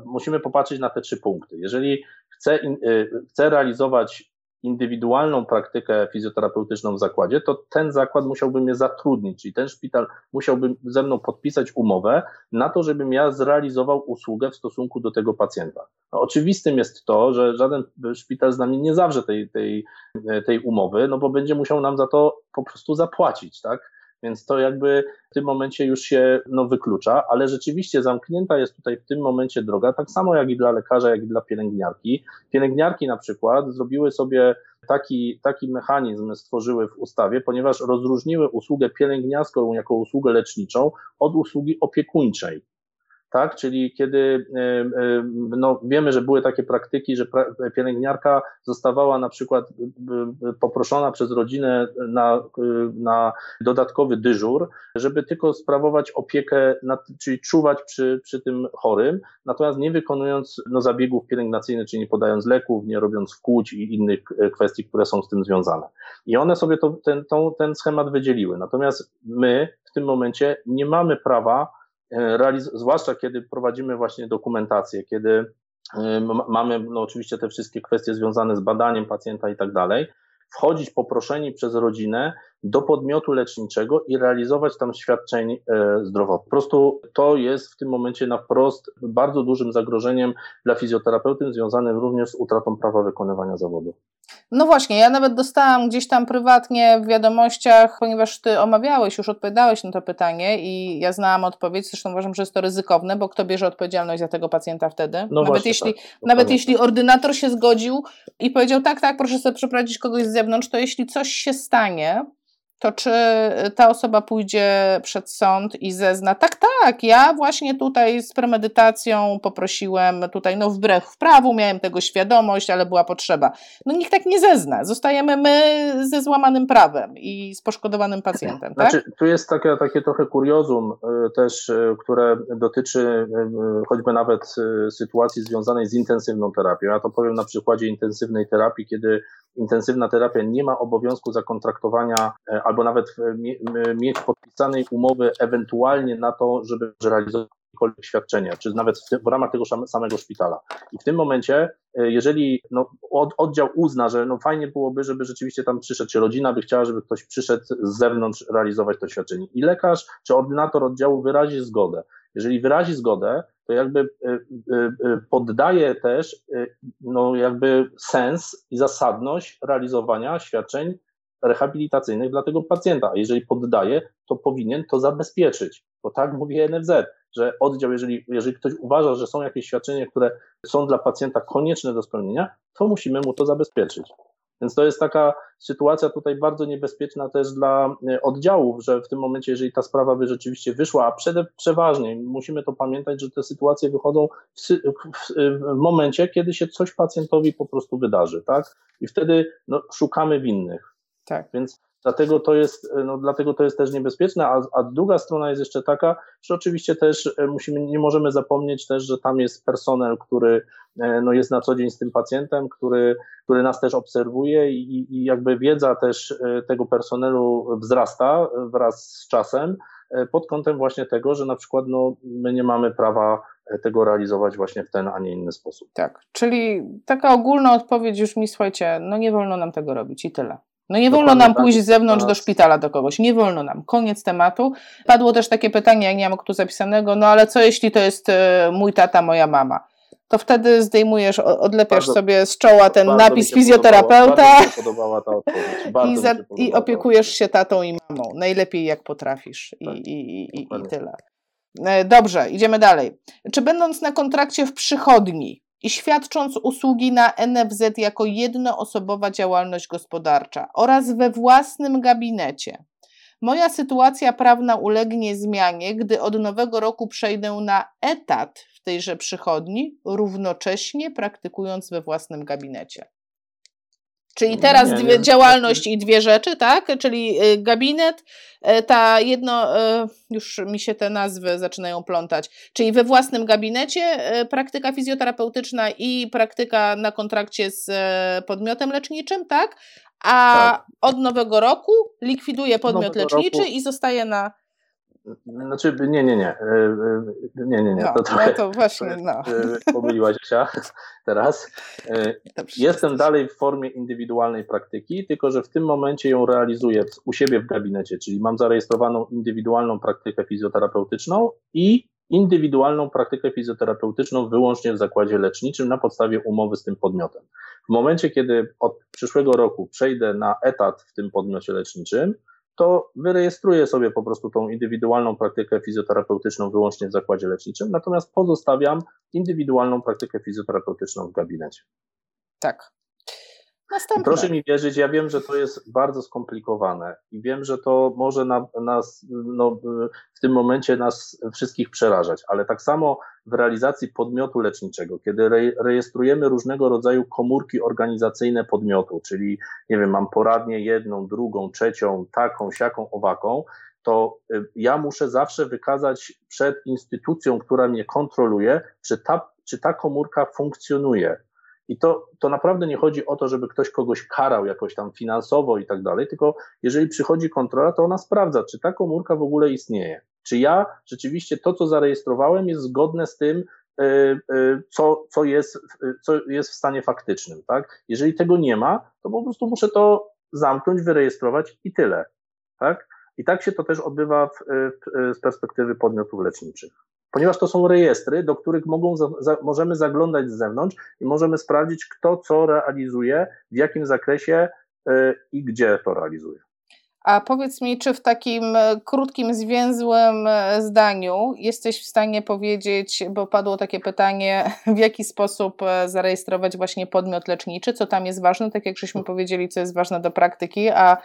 musimy popatrzeć na te trzy punkty. Jeżeli chcę, y, chcę realizować indywidualną praktykę fizjoterapeutyczną w zakładzie, to ten zakład musiałby mnie zatrudnić, czyli ten szpital musiałby ze mną podpisać umowę na to, żebym ja zrealizował usługę w stosunku do tego pacjenta. No, oczywistym jest to, że żaden szpital z nami nie zawrze tej, tej, tej umowy, no bo będzie musiał nam za to po prostu zapłacić, tak? Więc to jakby w tym momencie już się no, wyklucza, ale rzeczywiście zamknięta jest tutaj w tym momencie droga, tak samo jak i dla lekarza, jak i dla pielęgniarki. Pielęgniarki na przykład zrobiły sobie taki, taki mechanizm, stworzyły w ustawie, ponieważ rozróżniły usługę pielęgniarską jako usługę leczniczą od usługi opiekuńczej tak? Czyli kiedy e, e, no, wiemy, że były takie praktyki, że pielęgniarka zostawała na przykład e, poproszona przez rodzinę na, na dodatkowy dyżur, żeby tylko sprawować opiekę, nad, czyli czuwać przy, przy tym chorym, natomiast nie wykonując no, zabiegów pielęgnacyjnych, czyli nie podając leków, nie robiąc wkłuć i innych kwestii, które są z tym związane. I one sobie to, ten, ten schemat wydzieliły. Natomiast my w tym momencie nie mamy prawa zwłaszcza kiedy prowadzimy właśnie dokumentację, kiedy mamy no oczywiście te wszystkie kwestie związane z badaniem pacjenta i tak dalej, wchodzić poproszeni przez rodzinę do podmiotu leczniczego i realizować tam świadczeń e, zdrowotnych. Po prostu to jest w tym momencie na wprost bardzo dużym zagrożeniem dla fizjoterapeuty, związanym również z utratą prawa wykonywania zawodu. No właśnie, ja nawet dostałam gdzieś tam prywatnie w wiadomościach, ponieważ ty omawiałeś, już odpowiadałeś na to pytanie i ja znałam odpowiedź, zresztą uważam, że jest to ryzykowne, bo kto bierze odpowiedzialność za tego pacjenta wtedy? No nawet jeśli, tak, nawet jeśli ordynator się zgodził i powiedział tak, tak, proszę sobie przeprowadzić kogoś z zewnątrz, to jeśli coś się stanie, to czy ta osoba pójdzie przed sąd i zezna, tak, tak, ja właśnie tutaj z premedytacją poprosiłem, tutaj no wbrew prawu, miałem tego świadomość, ale była potrzeba. No nikt tak nie zezna, zostajemy my ze złamanym prawem i z poszkodowanym pacjentem, tak? Znaczy, tu jest takie, takie trochę kuriozum y, też, y, które dotyczy y, choćby nawet sytuacji związanej z intensywną terapią. Ja to powiem na przykładzie intensywnej terapii, kiedy intensywna terapia nie ma obowiązku zakontraktowania albo nawet mieć podpisanej umowy ewentualnie na to, żeby realizować jakiekolwiek świadczenia, czy nawet w, w, ramach tego samego szpitala. I w tym momencie, e, jeżeli no, od, oddział uzna, że no fajnie byłoby, żeby rzeczywiście tam przyszedł, czy rodzina by chciała, żeby ktoś przyszedł z zewnątrz realizować to świadczenie i lekarz czy ordynator oddziału wyrazi zgodę. Jeżeli wyrazi zgodę, to jakby e, e, poddaje też no jakby sens i zasadność realizowania świadczeń rehabilitacyjnych dla tego pacjenta. A jeżeli poddaje, to powinien to zabezpieczyć, bo tak mówi NFZ, że oddział, jeżeli, jeżeli ktoś uważa, że są jakieś świadczenia, które są dla pacjenta konieczne do spełnienia, to musimy mu to zabezpieczyć. Więc to jest taka sytuacja tutaj bardzo niebezpieczna też dla e, oddziałów, że w tym momencie, jeżeli ta sprawa by rzeczywiście wyszła, a przede, przeważnie musimy to pamiętać, że te sytuacje wychodzą w, w, w momencie, kiedy się coś pacjentowi po prostu wydarzy, tak? I wtedy no, szukamy winnych. Tak. Więc Dlatego to jest, no, dlatego to jest też niebezpieczne, a, a druga strona jest jeszcze taka, że oczywiście też e, musimy, nie możemy zapomnieć też, że tam jest personel, który e, no, jest na co dzień z tym pacjentem, który, który nas też obserwuje i, i jakby wiedza też e, tego personelu wzrasta wraz z czasem pod kątem właśnie tego, że na przykład no, my nie mamy prawa tego realizować właśnie w ten, a nie inny sposób. Tak, czyli taka ogólna odpowiedź już mi, słuchajcie, no nie wolno nam tego robić i tyle. No nie wolno nam pójść z zewnątrz do szpitala do kogoś, nie wolno nam. Koniec tematu. Padło też takie pytanie, jak nie mam tu zapisanego, no ale co jeśli to jest e, mój tata, moja mama? To wtedy zdejmujesz, odlepiasz bardzo, sobie z czoła ten napis fizjoterapeuta <laughs> i, za, i opiekujesz się tatą i mamą. Najlepiej jak potrafisz i, tak, i, i, i tyle. E, dobrze, idziemy dalej. Czy będąc na kontrakcie w przychodni, i świadcząc usługi na NFZ jako jednoosobowa działalność gospodarcza oraz we własnym gabinecie. Moja sytuacja prawna ulegnie zmianie, gdy od nowego roku przejdę na etat w tejże przychodni, równocześnie praktykując we własnym gabinecie. Czyli teraz nie, nie, działalność nie. i dwie rzeczy, tak? Czyli y, gabinet, y, ta jedno, y, już mi się te nazwy zaczynają plątać, czyli we własnym gabinecie praktyka fizjoterapeutyczna i praktyka na kontrakcie z podmiotem leczniczym, tak? A tak. od nowego roku likwiduje podmiot leczniczy roku... i zostaje na znaczy, nie, nie, nie. E, e, nie, nie, nie. No, to, trochę, no to właśnie, no. Pomyliłaś się <laughs> teraz. E, jestem dalej w formie indywidualnej praktyki, tylko że w tym momencie ją realizuję u siebie w gabinecie, czyli mam zarejestrowaną indywidualną praktykę fizjoterapeutyczną i indywidualną praktykę fizjoterapeutyczną wyłącznie w zakładzie leczniczym na podstawie umowy z tym podmiotem. W momencie, kiedy od przyszłego roku przejdę na etat w tym podmiocie leczniczym, to wyrejestruję sobie po prostu tą indywidualną praktykę fizjoterapeutyczną wyłącznie w zakładzie leczniczym, natomiast pozostawiam indywidualną praktykę fizjoterapeutyczną w gabinecie. Tak. Następne. Proszę mi wierzyć, ja wiem, że to jest bardzo skomplikowane i wiem, że to może na, nas no, w tym momencie nas wszystkich przerażać, ale tak samo w realizacji podmiotu leczniczego, kiedy re, rejestrujemy różnego rodzaju komórki organizacyjne podmiotu, czyli nie wiem, mam poradnię jedną, drugą, trzecią, taką, siaką, owaką, to y, ja muszę zawsze wykazać przed instytucją, która mnie kontroluje, czy ta, czy ta komórka funkcjonuje i to, to naprawdę nie chodzi o to, żeby ktoś kogoś karał jakoś tam finansowo i tak dalej, tylko jeżeli przychodzi kontrola, to ona sprawdza, czy ta komórka w ogóle istnieje. Czy ja rzeczywiście to, co zarejestrowałem, jest zgodne z tym, e, e, co, co, jest, co jest w stanie faktycznym. Tak? Jeżeli tego nie ma, to po prostu muszę to zamknąć, wyrejestrować i tyle. tak? I tak się to też odbywa w, w, z perspektywy podmiotów leczniczych. Ponieważ to są rejestry, do których mogą, za, możemy zaglądać z zewnątrz i możemy sprawdzić, kto co realizuje, w jakim zakresie y, i gdzie to realizuje. A powiedz mi, czy w takim e, krótkim, zwięzłym e, zdaniu jesteś w stanie powiedzieć, bo padło takie pytanie, <laughs> w jaki sposób e, zarejestrować właśnie podmiot leczniczy, co tam jest ważne, tak jak żeśmy powiedzieli, co jest ważne do praktyki, a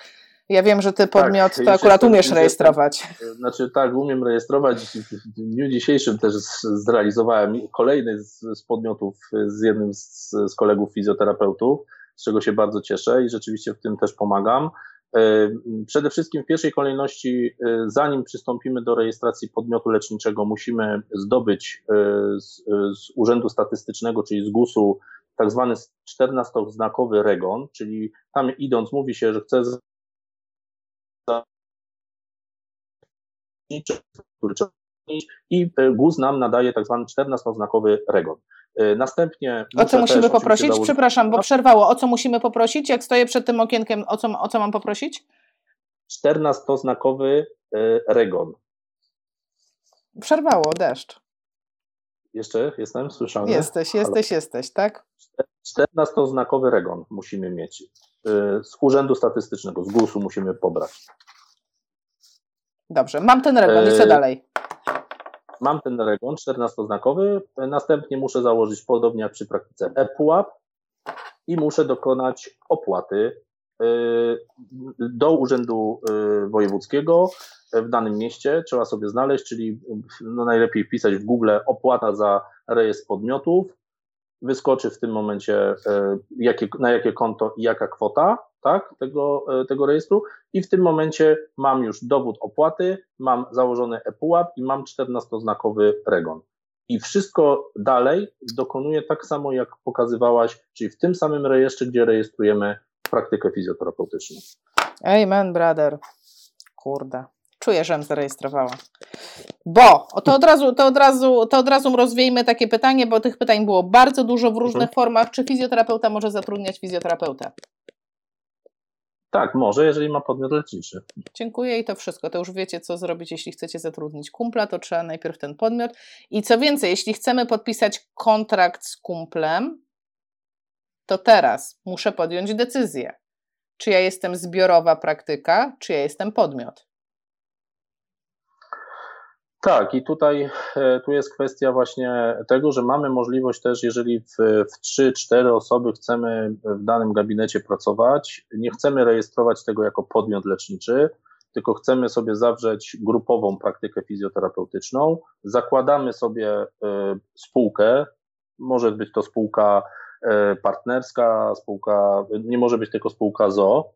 ja wiem, że ty tak, podmiot tak, to akurat umiesz rejestrować. Znaczy tak, umiem rejestrować. W dniu dzisiejszym też zrealizowałem kolejny z, z podmiotów z jednym z, z kolegów fizjoterapeutów, z czego się bardzo cieszę i rzeczywiście w tym też pomagam. E, przede wszystkim w pierwszej kolejności, e, zanim przystąpimy do rejestracji podmiotu leczniczego, musimy zdobyć e, z, z Urzędu Statystycznego, czyli z GUS-u, tak zwany 14-znakowy REGON, czyli tam idąc mówi się, że chce i GUS nam nadaje tak zwany 14-znakowy REGON. Y, następnie. O co musimy poprosić? Założyć... Przepraszam, bo przerwało. O co musimy poprosić? Jak stoję przed tym okienkiem, o co, o co mam poprosić? 14-znakowy y, regon. Przerwało, deszcz. Jeszcze jestem słyszany? Jesteś, jesteś, Halo. jesteś, tak? 14-znakowy regon musimy mieć. Z Urzędu Statystycznego, z GUS-u musimy pobrać. Dobrze, mam ten regon i co dalej? mam ten regon 14-znakowy, następnie muszę założyć podobnie jak przy praktyce ePUAP i muszę dokonać opłaty y, do Urzędu y, Wojewódzkiego w danym mieście. Trzeba sobie znaleźć, czyli no najlepiej wpisać w Google opłata za rejestr podmiotów. Wyskoczy w tym momencie y, jakie, na jakie konto i jaka kwota tak, tego, e, tego rejestru i w tym momencie mam już dowód opłaty, mam założony ePUAP i mam 14-znakowy REGON. I wszystko dalej dokonuję tak samo, jak pokazywałaś, czyli w tym samym rejestrze, gdzie rejestrujemy praktykę fizjoterapeutyczną. Amen, brother. Kurde. Czuję, że zarejestrowała. Bo to od, razu, to, od razu, to od razu rozwiejmy takie pytanie, bo tych pytań było bardzo dużo w różnych mhm. formach. Czy fizjoterapeuta może zatrudniać fizjoterapeutę? Tak, może, jeżeli ma podmiot leczniczy. Dziękuję i to wszystko. To już wiecie, co zrobić, jeśli chcecie zatrudnić kumpla, to trzeba najpierw ten podmiot. I co więcej, jeśli chcemy podpisać kontrakt z kumplem, to teraz muszę podjąć decyzję. Czy ja jestem zbiorowa praktyka, czy ja jestem podmiot. Tak, i tutaj e, tu jest kwestia właśnie tego, że mamy możliwość też, jeżeli w, w 3-4 osoby chcemy w danym gabinecie pracować, nie chcemy rejestrować tego jako podmiot leczniczy, tylko chcemy sobie zawrzeć grupową praktykę fizjoterapeutyczną, zakładamy sobie y, spółkę, może być to spółka y, partnerska, spółka, nie może być tylko spółka ZO,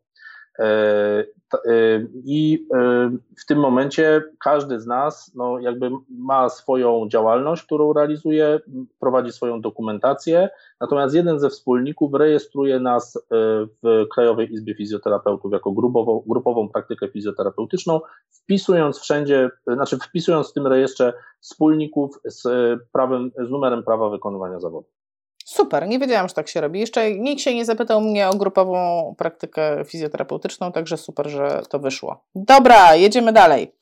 E, e, I e, w tym momencie każdy z nas no, jakby ma swoją działalność, którą realizuje, prowadzi swoją dokumentację, natomiast jeden ze wspólników rejestruje nas w Krajowej Izbie Fizjoterapeutów jako grupową, grupową praktykę fizjoterapeutyczną, wpisując wszędzie, znaczy wpisując w tym rejestrze wspólników z, prawem, z numerem prawa wykonywania zawodu. Super, nie wiedziałam, że tak się robi. Jeszcze nikt się nie zapytał mnie o grupową praktykę fizjoterapeutyczną, także super, że to wyszło. Dobra, jedziemy dalej.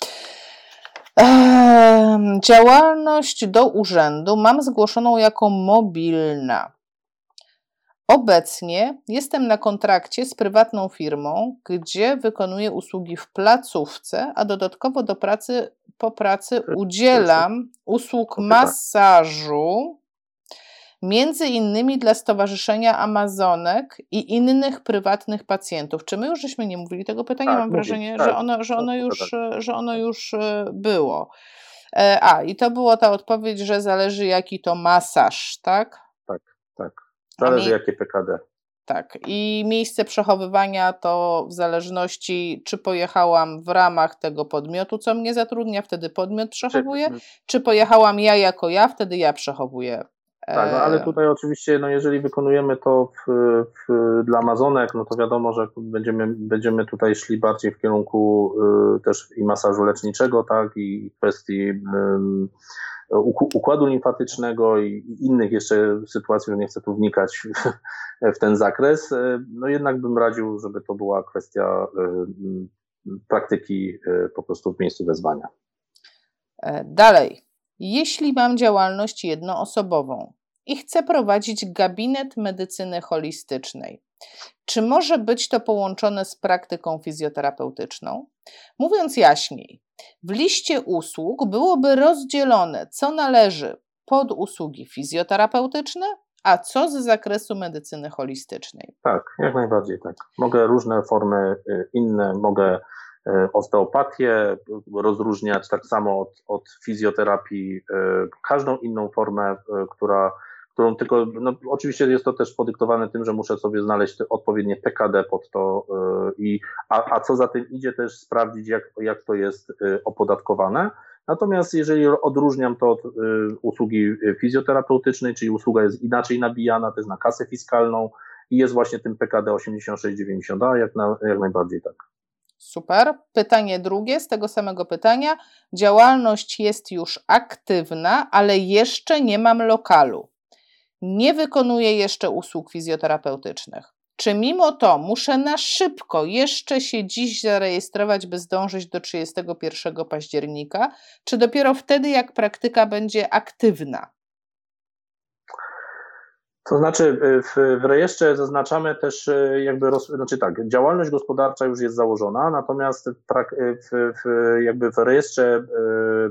Ehm, działalność do urzędu mam zgłoszoną jako mobilna. Obecnie jestem na kontrakcie z prywatną firmą, gdzie wykonuję usługi w placówce, a dodatkowo do pracy po pracy udzielam usług masażu między innymi dla Stowarzyszenia Amazonek i innych prywatnych pacjentów. Czy my już żeśmy nie mówili tego pytania? Tak, Mam wrażenie, tak, że, ono, że, ono już, że ono już e, było. E, a, i to była ta odpowiedź, że zależy jaki to masaż, tak? Tak, tak. Zależy jakie PKD. Tak, i miejsce przechowywania to w zależności, czy pojechałam w ramach tego podmiotu, co mnie zatrudnia, wtedy podmiot przechowuje, czy pojechałam ja jako ja, wtedy ja przechowuję tak, no ale tutaj oczywiście, no jeżeli wykonujemy to w, w, dla Amazonek, no to wiadomo, że będziemy, będziemy tutaj szli bardziej w kierunku y, też i masażu leczniczego, tak, i kwestii y, układu limfatycznego i, i innych jeszcze sytuacji, że nie chcę tu wnikać w, w ten zakres. No jednak bym radził, żeby to była kwestia y, praktyki po prostu w miejscu wezwania. Dalej. Jeśli mam działalność jednoosobową i chcę prowadzić gabinet medycyny holistycznej, czy może być to połączone z praktyką fizjoterapeutyczną? Mówiąc jaśniej, w liście usług byłoby rozdzielone, co należy pod usługi fizjoterapeutyczne, a co z zakresu medycyny holistycznej. Tak, jak najbardziej tak. Mogę różne formy y, inne, mogę osteopatię rozróżniać tak samo od, od fizjoterapii, y, każdą inną formę, która którą tylko, no oczywiście jest to też podyktowane tym, że muszę sobie znaleźć odpowiednie PKD pod to i, a, a co za tym idzie też sprawdzić, jak, jak to jest opodatkowane. Natomiast jeżeli odróżniam to od usługi fizjoterapeutycznej, czyli usługa jest inaczej nabijana, jest na kasę fiskalną i jest właśnie tym PKD 8690, a jak, na, jak najbardziej tak. Super. Pytanie drugie z tego samego pytania. Działalność jest już aktywna, ale jeszcze nie mam lokalu nie wykonuję jeszcze usług fizjoterapeutycznych. Czy mimo to muszę na szybko jeszcze się dziś zarejestrować, by zdążyć do 31 października, czy dopiero wtedy, jak praktyka będzie aktywna? To znaczy, y, w, w rejestrze zaznaczamy też y, jakby, roz, znaczy tak, działalność gospodarcza już jest założona, natomiast prak, y, w, w, jakby w rejestrze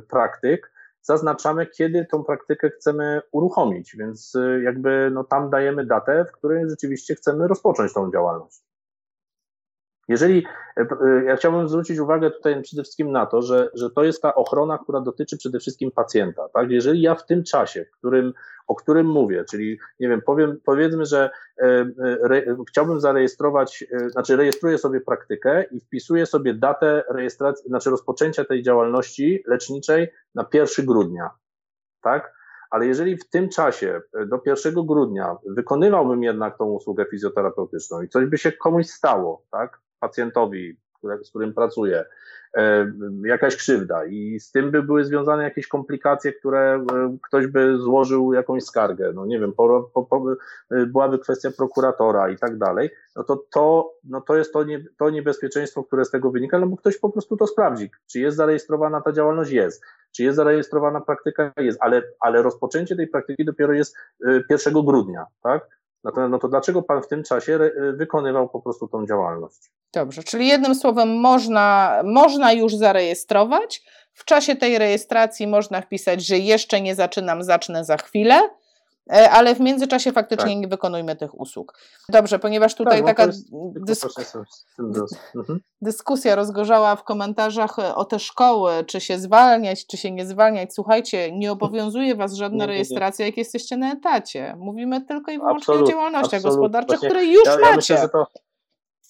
praktyk zaznaczamy, kiedy tą praktykę chcemy uruchomić, więc jakby no, tam dajemy datę, w której rzeczywiście chcemy rozpocząć tą działalność. Jeżeli, e, e, ja chciałbym zwrócić uwagę tutaj przede wszystkim na to, że, że to jest ta ochrona, która dotyczy przede wszystkim pacjenta. Tak? Jeżeli ja w tym czasie, którym, o którym mówię, czyli nie wiem, powiem, powiedzmy, że e, re, chciałbym zarejestrować, znaczy rejestruję sobie praktykę i wpisuję sobie datę rejestracji, znaczy rozpoczęcia tej działalności leczniczej na 1 grudnia. Tak? ale jeżeli w tym czasie do 1 grudnia wykonywałbym jednak tą usługę fizjoterapeutyczną i coś by się komuś stało, tak, pacjentowi, z którym pracuję, e, jakaś krzywda. I z tym by były związane jakieś komplikacje, które e, ktoś by złożył jakąś skargę, no nie wiem, po, po, po, e, byłaby kwestia prokuratora i tak dalej, no to to, no to jest to, nie, to niebezpieczeństwo, które z tego wynika, no bo ktoś po prostu to sprawdzi, czy jest zarejestrowana ta działalność, jest, czy jest zarejestrowana praktyka, jest, ale, ale rozpoczęcie tej praktyki dopiero jest 1 grudnia, tak? Natomiast no to dlaczego Pan w tym czasie wykonywał po prostu tą działalność? Dobrze, czyli jednym słowem można, można już zarejestrować. W czasie tej rejestracji można wpisać, że jeszcze nie zaczynam, zacznę za chwilę, ale w międzyczasie faktycznie tak. nie wykonujmy tych usług. Dobrze, ponieważ tutaj tak, taka dysk mhm. dyskusja rozgorzała w komentarzach o te szkoły, czy się zwalniać, czy się nie zwalniać. Słuchajcie, nie obowiązuje Was żadna rejestracja, jak jesteście na etacie. Mówimy tylko i wyłącznie absolut, o działalnościach absolut. gospodarczych, Właśnie, które już ja, macie. Ja myślę, że to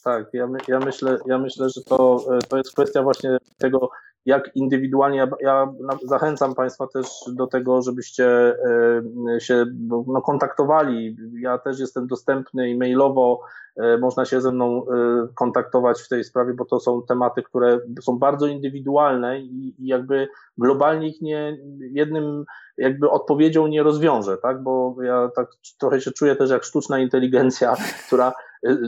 tak, ja, my, ja, myślę, ja myślę, że to, e, to jest kwestia właśnie tego, jak indywidualnie, ja, ja zachęcam Państwa też do tego, żebyście e, się no, kontaktowali. Ja też jestem dostępny e-mailowo, e, można się ze mną kontaktować w tej sprawie, bo to są tematy, które są bardzo indywidualne i, i jakby globalnie ich nie, jednym jakby odpowiedzią nie rozwiążę, tak, bo ja tak trochę się czuję też jak sztuczna inteligencja, która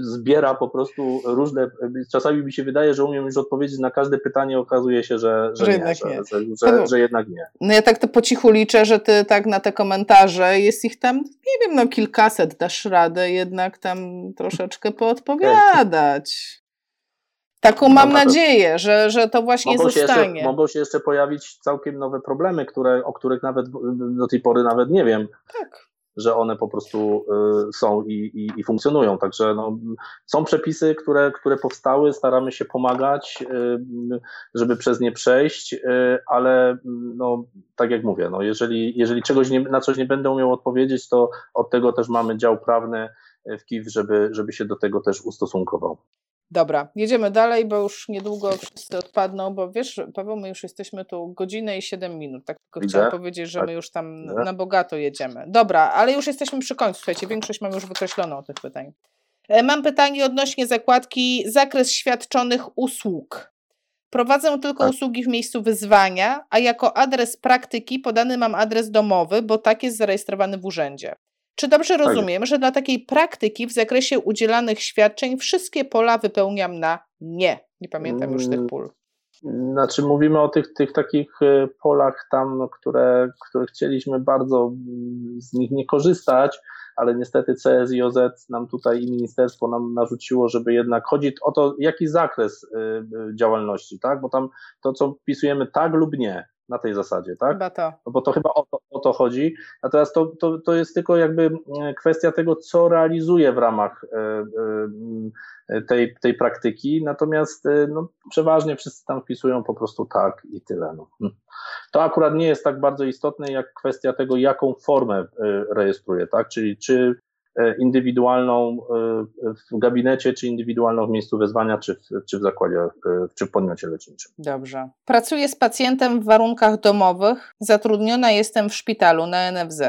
zbiera po prostu różne, czasami mi się wydaje, że umiem już odpowiedzieć na każde pytanie, okazuje się, że, że, że nie, jednak że, nie. Że, że, jednak nie. No ja tak to po cichu liczę, że ty tak na te komentarze, jest ich tam, nie wiem, no kilkaset, dasz radę jednak tam troszeczkę <laughs> poodpowiadać. Taką mam no, nadzieję, że, że to właśnie mogą zostanie. Się jeszcze, mogą się jeszcze pojawić całkiem nowe problemy, które, o których nawet do tej pory nawet nie wiem. Tak że one po prostu y, są i, i, i funkcjonują. Także no, są przepisy, które, które powstały, staramy się pomagać, y, żeby przez nie przejść, y, ale no, tak jak mówię, no, jeżeli, jeżeli czegoś nie, na coś nie będę umiał odpowiedzieć, to od tego też mamy dział prawny w KIW, żeby, żeby się do tego też ustosunkował. Dobra, jedziemy dalej, bo już niedługo wszyscy odpadną, bo wiesz, Paweł, my już jesteśmy tu godzinę i 7 minut. Tak tylko chciałam powiedzieć, że tak. my już tam Widzę? na bogato jedziemy. Dobra, ale już jesteśmy przy końcu. Słuchajcie, większość mam już wykreśloną tych pytań. E, mam pytanie odnośnie zakładki zakres świadczonych usług. Prowadzę tylko tak. usługi w miejscu wyzwania, a jako adres praktyki podany mam adres domowy, bo tak jest zarejestrowany w urzędzie. Czy dobrze tak rozumiem, że dla takiej praktyki w zakresie udzielanych świadczeń wszystkie pola wypełniam na Nie, nie pamiętam już tych mm, pól. Znaczy mówimy o tych, tych takich e, polach tam, które, które chcieliśmy bardzo mm, z nich nie korzystać, ale niestety CS i OZ nam tutaj i ministerstwo nam narzuciło, żeby jednak chodzić o to, jaki zakres y, y, działalności, tak? Bo tam to, co wpisujemy tak lub nie, na tej zasadzie, tak? Chyba to. No bo to chyba o to, o to chodzi. Natomiast to, to, to jest tylko jakby e, kwestia tego, co realizuje w ramach e, e, tej, tej praktyki. Natomiast no, przeważnie wszyscy tam wpisują po prostu tak i tyle. No. Hm. To akurat nie jest tak bardzo istotne, jak kwestia tego, jaką formę rejestruje, tak? Czyli czy E, indywidualną e, w gabinecie, czy indywidualną w miejscu wezwania, czy w, czy w zakładzie, e, czy w podmiocie leczniczym. Dobrze. Pracuję z pacjentem w warunkach domowych. Zatrudniona jestem w szpitalu na NFZ.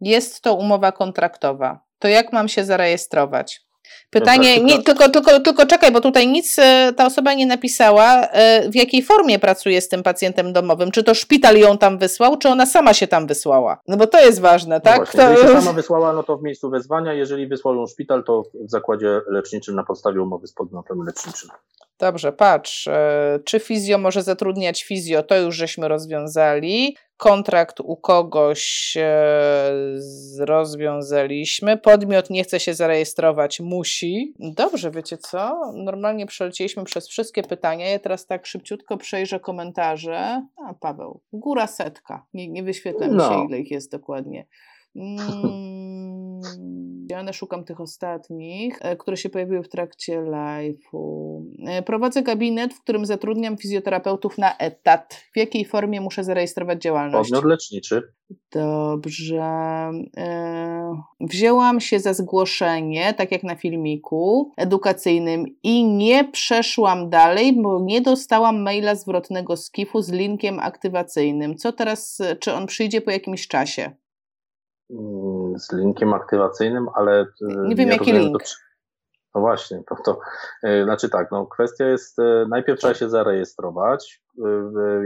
Jest to umowa kontraktowa. To jak mam się zarejestrować? Pytanie, nie, tylko, tylko, tylko czekaj, bo tutaj nic e, ta osoba nie napisała, e, w jakiej formie pracuje z tym pacjentem domowym. Czy to szpital ją tam wysłał, czy ona sama się tam wysłała? No bo to jest ważne, no tak? No właśnie, to... Jeżeli się sama wysłała, no to w miejscu wezwania, jeżeli wysłał ją szpital, to w zakładzie leczniczym na podstawie umowy z podmiotem leczniczym. Dobrze, patrz, e, czy fizjo może zatrudniać fizjo, to już żeśmy rozwiązali. Kontrakt u kogoś e, rozwiązaliśmy. Podmiot nie chce się zarejestrować, musi. Dobrze, wiecie co? Normalnie przelecieliśmy przez wszystkie pytania. Ja teraz tak szybciutko przejrzę komentarze. A, Paweł, góra setka. Nie, nie wyświetla mi się, no. ile ich jest dokładnie. Mm, ja szukam tych ostatnich, e, które się pojawiły w trakcie live'u. E, prowadzę gabinet, w którym zatrudniam fizjoterapeutów na etat. W jakiej formie muszę zarejestrować działalność? Podmiot leczniczy. Dobrze. E, wzięłam się za zgłoszenie, tak jak na filmiku edukacyjnym i nie przeszłam dalej, bo nie dostałam maila zwrotnego z KIF-u z linkiem aktywacyjnym. Co teraz, czy on przyjdzie po jakimś czasie? Mm, z linkiem aktywacyjnym, ale. E, nie wiem, jaki link. To, no właśnie, <laughs> to, to znaczy tak, no kwestia jest, e, najpierw trzeba się zarejestrować,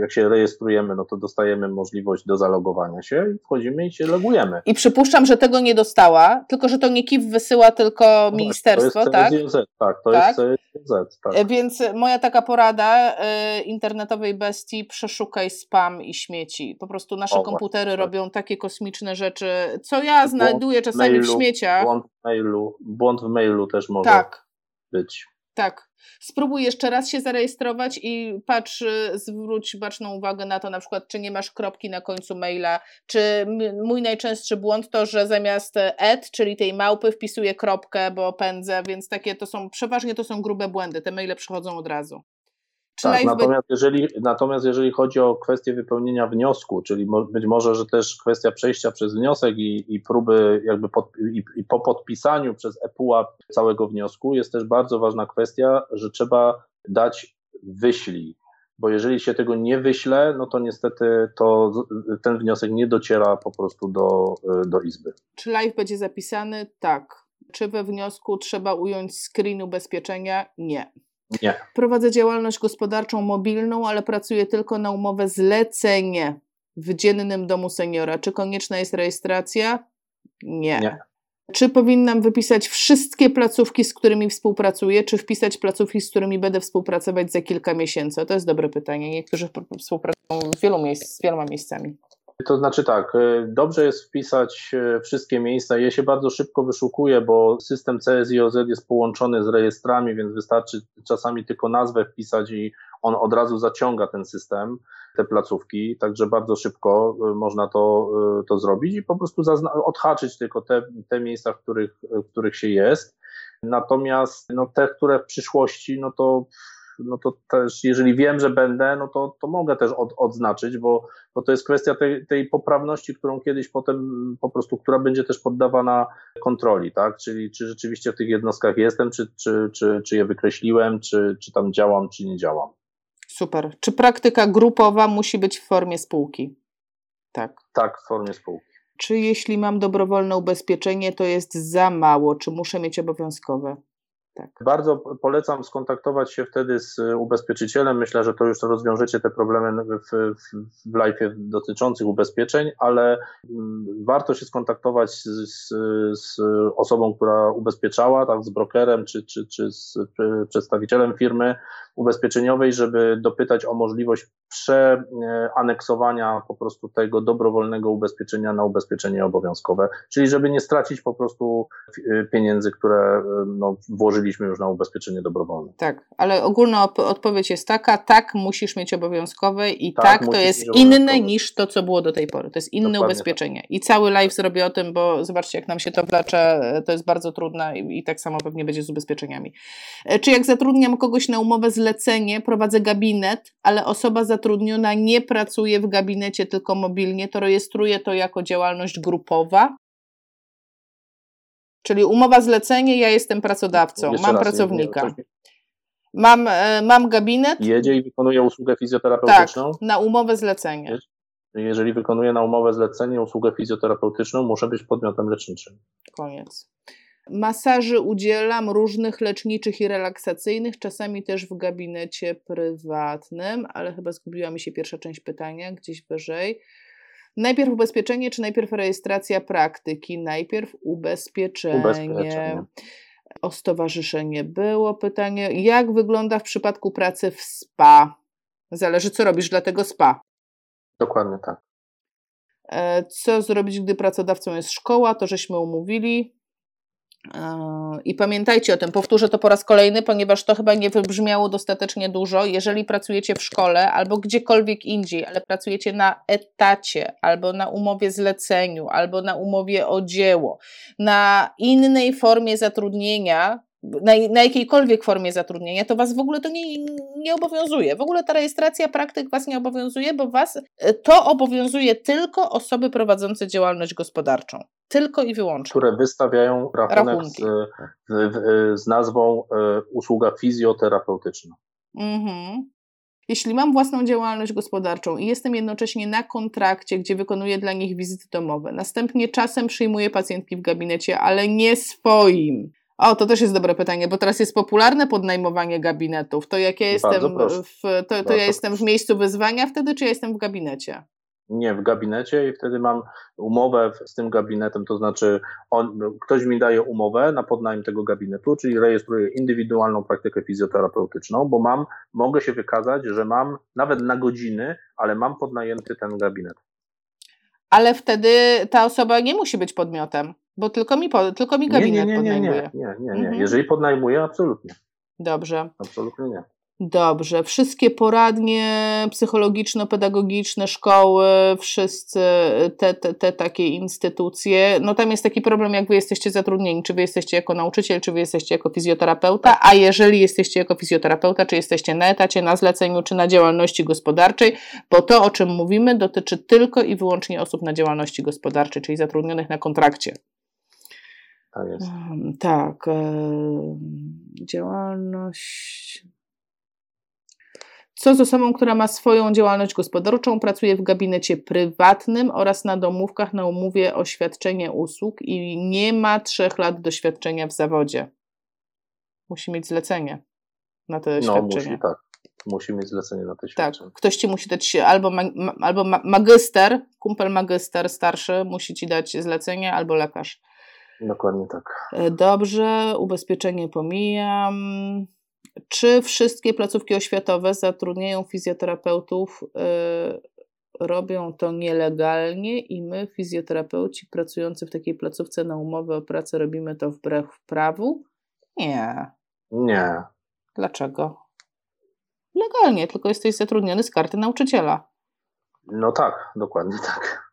jak się rejestrujemy, no to dostajemy możliwość do zalogowania się i wchodzimy i się logujemy. I przypuszczam, że tego nie dostała, tylko że to nie KIF wysyła, tylko no ministerstwo, to tak? CSZ, tak, to tak? jest CSZ, tak. E, więc moja taka porada y, internetowej bestii, przeszukaj spam i śmieci. Po prostu nasze o, komputery właśnie, tak. robią takie kosmiczne rzeczy, co ja błąd znajduję czasami mailu, w śmieciach. Błąd w mailu, błąd w mailu też może tak. być. Tak, Spróbuj jeszcze raz się zarejestrować i patrz, zwróć baczną uwagę na to, na przykład, czy nie masz kropki na końcu maila, czy mój najczęstszy błąd to, że zamiast ed, czyli tej małpy, wpisuję kropkę, bo pędzę, więc takie to są, przeważnie to są grube błędy, te maile przychodzą od razu. Tak, natomiast, jeżeli, natomiast jeżeli chodzi o kwestię wypełnienia wniosku, czyli mo, być może, że też kwestia przejścia przez wniosek i, i próby jakby pod, i, i, po podpisaniu przez ePUAP całego wniosku jest też bardzo ważna kwestia, że trzeba dać wyślij, bo jeżeli się tego nie wyśle, no to niestety to ten wniosek nie dociera po prostu do, do Izby. Czy live będzie zapisany? Tak. Czy we wniosku trzeba ująć screen ubezpieczenia? Nie. Nie. Prowadzę działalność gospodarczą mobilną, ale pracuję tylko na umowę zlecenie w dziennym domu seniora. Czy konieczna jest rejestracja? Nie. Nie. Czy powinnam wypisać wszystkie placówki, z którymi współpracuję, czy wpisać placówki, z którymi będę współpracować za kilka miesięcy? To jest dobre pytanie. Niektórzy współpracują w wielu miejsc, z wieloma miejscami. To znaczy tak, y, dobrze jest wpisać y, wszystkie miejsca. Je się bardzo szybko wyszukuje, bo system CSIOZ jest połączony z rejestrami, więc wystarczy czasami tylko nazwę wpisać i on od razu zaciąga ten system, te placówki, także bardzo szybko y, można to, to zrobić i po prostu odhaczyć tylko te, te miejsca, w których, w których się jest. Natomiast no, te, które w przyszłości, no to no to też jeżeli wiem, że będę, no to, to mogę też od, odznaczyć, bo, bo to jest kwestia tej, tej poprawności, którą kiedyś potem po prostu, która będzie też poddawana kontroli, tak? Czyli czy rzeczywiście w tych jednostkach jestem, czy, czy, czy, czy je wykreśliłem, czy, czy tam działam, czy nie działam. Super. Czy praktyka grupowa musi być w formie spółki? Tak. Tak, w formie spółki. Czy jeśli mam dobrowolne ubezpieczenie, to jest za mało? Czy muszę mieć obowiązkowe? Tak. Bardzo polecam skontaktować się wtedy z ubezpieczycielem. Myślę, że to już rozwiążecie te problemy w, w, w live dotyczących ubezpieczeń, ale mm, warto się skontaktować z, z, osobą, która ubezpieczała, tak, z brokerem czy, czy, czy z przedstawicielem firmy ubezpieczeniowej, żeby dopytać o możliwość przeaneksowania po prostu tego dobrowolnego ubezpieczenia na ubezpieczenie obowiązkowe, czyli żeby nie stracić po prostu pieniędzy, które no, włożyliśmy już na ubezpieczenie dobrowolne. Tak, ale ogólna odpowiedź jest taka, tak, musisz mieć obowiązkowe i tak, tak to jest inne niż to, co było do tej pory. To jest inne Dokładnie ubezpieczenie. Tak. I cały live zrobię o tym, bo zobaczcie, jak nam się to wlecze, to jest bardzo trudne i, i tak samo pewnie będzie z ubezpieczeniami. E, czy jak zatrudniam kogoś na umowę zlecenie, prowadzę gabinet, ale osoba zatrudniona nie pracuje w gabinecie, tylko mobilnie, to rejestruję to jako działalność grupowa? Czyli umowa zlecenie, ja jestem pracodawcą, Jeszcze mam raz, pracownika. Nie, mam, e, mam gabinet. Jedzie i wykonuje usługę fizjoterapeutyczną? Tak, na umowę zlecenie. Jeżeli wykonuję na umowę zlecenie usługę fizjoterapeutyczną, muszę być podmiotem leczniczym. Koniec. Masaży udzielam różnych leczniczych i relaksacyjnych, czasami też w gabinecie prywatnym, ale chyba zgubiła mi się pierwsza część pytania, gdzieś wyżej. Najpierw ubezpieczenie, czy najpierw rejestracja praktyki? Najpierw ubezpieczenie. ubezpieczenie. O stowarzyszenie było pytanie. Jak wygląda w przypadku pracy w SPA? Zależy, co robisz dla tego SPA. Dokładnie tak. E, co zrobić, gdy pracodawcą jest szkoła? To żeśmy umówili. I pamiętajcie o tym, powtórzę to po raz kolejny, ponieważ to chyba nie wybrzmiało dostatecznie dużo. Jeżeli pracujecie w szkole albo gdziekolwiek indziej, ale pracujecie na etacie, albo na umowie zleceniu, albo na umowie o dzieło, na innej formie zatrudnienia, na, na jakiejkolwiek formie zatrudnienia, to Was w ogóle to nie, nie obowiązuje. W ogóle ta rejestracja praktyk Was nie obowiązuje, bo Was e, to obowiązuje tylko osoby prowadzące działalność gospodarczą. Tylko i wyłącznie. Które wystawiają rachunek z, z, nazwą e, usługa fizjoterapeutyczna. Mhm. Jeśli mam własną działalność gospodarczą i jestem jednocześnie na kontrakcie, gdzie wykonuję dla nich wizyty domowe, następnie czasem przyjmuję pacjentki w gabinecie, ale nie swoim, o, to też jest dobre pytanie, bo teraz jest popularne podnajmowanie gabinetów. To jak ja jestem, w, to, to ja jestem w miejscu wyzwania wtedy, czy ja jestem w gabinecie? Nie, w gabinecie i wtedy mam umowę z tym gabinetem, to znaczy on, ktoś mi daje umowę na podnajem tego gabinetu, czyli rejestruję indywidualną praktykę fizjoterapeutyczną, bo mam, mogę się wykazać, że mam nawet na godziny, ale mam podnajęty ten gabinet. Ale wtedy ta osoba nie musi być podmiotem. Bo tylko mi, tylko mi gabinet nie, nie, nie, podnajmuje. Nie, nie, nie. nie. Mhm. Jeżeli podnajmuje, absolutnie. Dobrze. Absolutnie nie. Dobrze. Wszystkie poradnie psychologiczno-pedagogiczne, szkoły, wszyscy te, te, te takie instytucje, no tam jest taki problem, jak wy jesteście zatrudnieni, czy wy jesteście jako nauczyciel, czy wy jesteście jako fizjoterapeuta, a jeżeli jesteście jako fizjoterapeuta, czy jesteście na etacie, na zleceniu, czy na działalności gospodarczej, bo to, o czym mówimy, dotyczy tylko i wyłącznie osób na działalności gospodarczej, czyli zatrudnionych na kontrakcie. Tak jest. Tak. Działalność. Co z osobą, która ma swoją działalność gospodarczą, pracuje w gabinecie prywatnym oraz na domówkach na umowie o świadczenie usług i nie ma trzech lat doświadczenia w zawodzie? Musi mieć zlecenie na te no, świadczenie. Musi, tak. Musi mieć zlecenie na te tak. świadczenie. Tak. Ktoś ci musi dać albo, ma, albo magister, kumpel magister starszy musi ci dać zlecenie, albo lekarz. Dokładnie tak. E, dobrze, ubezpieczenie pomijam. Czy wszystkie placówki oświatowe zatrudniają fizjoterapeutów, yy, robią to nielegalnie i my, fizjoterapeuci pracujący w takiej placówce na umowę o pracę, robimy to wbrew prawu? Nie. Nie. Dlaczego? Legalnie, tylko jesteś zatrudniony z karty nauczyciela. No tak, dokładnie tak.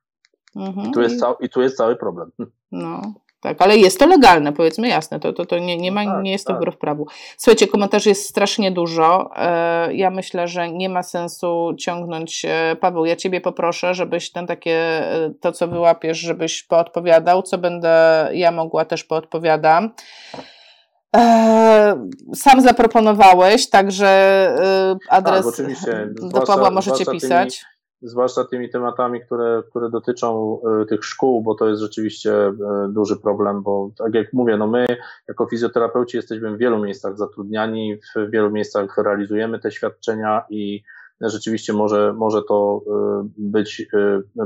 Mhm. I, tu jest I tu jest cały problem. No, tak, ale jest to legalne, powiedzmy jasne, to, to, to nie, nie, ma, no tak, nie jest to tak. wbrew prawu. Słuchajcie, komentarzy jest strasznie dużo. E, ja myślę, że nie ma sensu ciągnąć. E, Paweł, ja Ciebie poproszę, żebyś ten takie, e, to co wyłapiesz, żebyś poodpowiadał, co będę ja mogła też poodpowiadam. Sam zaproponowałeś, także adres tak, do Pawła możecie pisać. Tymi zwłaszcza tymi tematami, które, które dotyczą y, tych szkół, bo to jest rzeczywiście y, duży problem, bo tak jak mówię, no my jako fizjoterapeuci jesteśmy w wielu miejscach zatrudniani, w wielu miejscach realizujemy te świadczenia i rzeczywiście może, może to być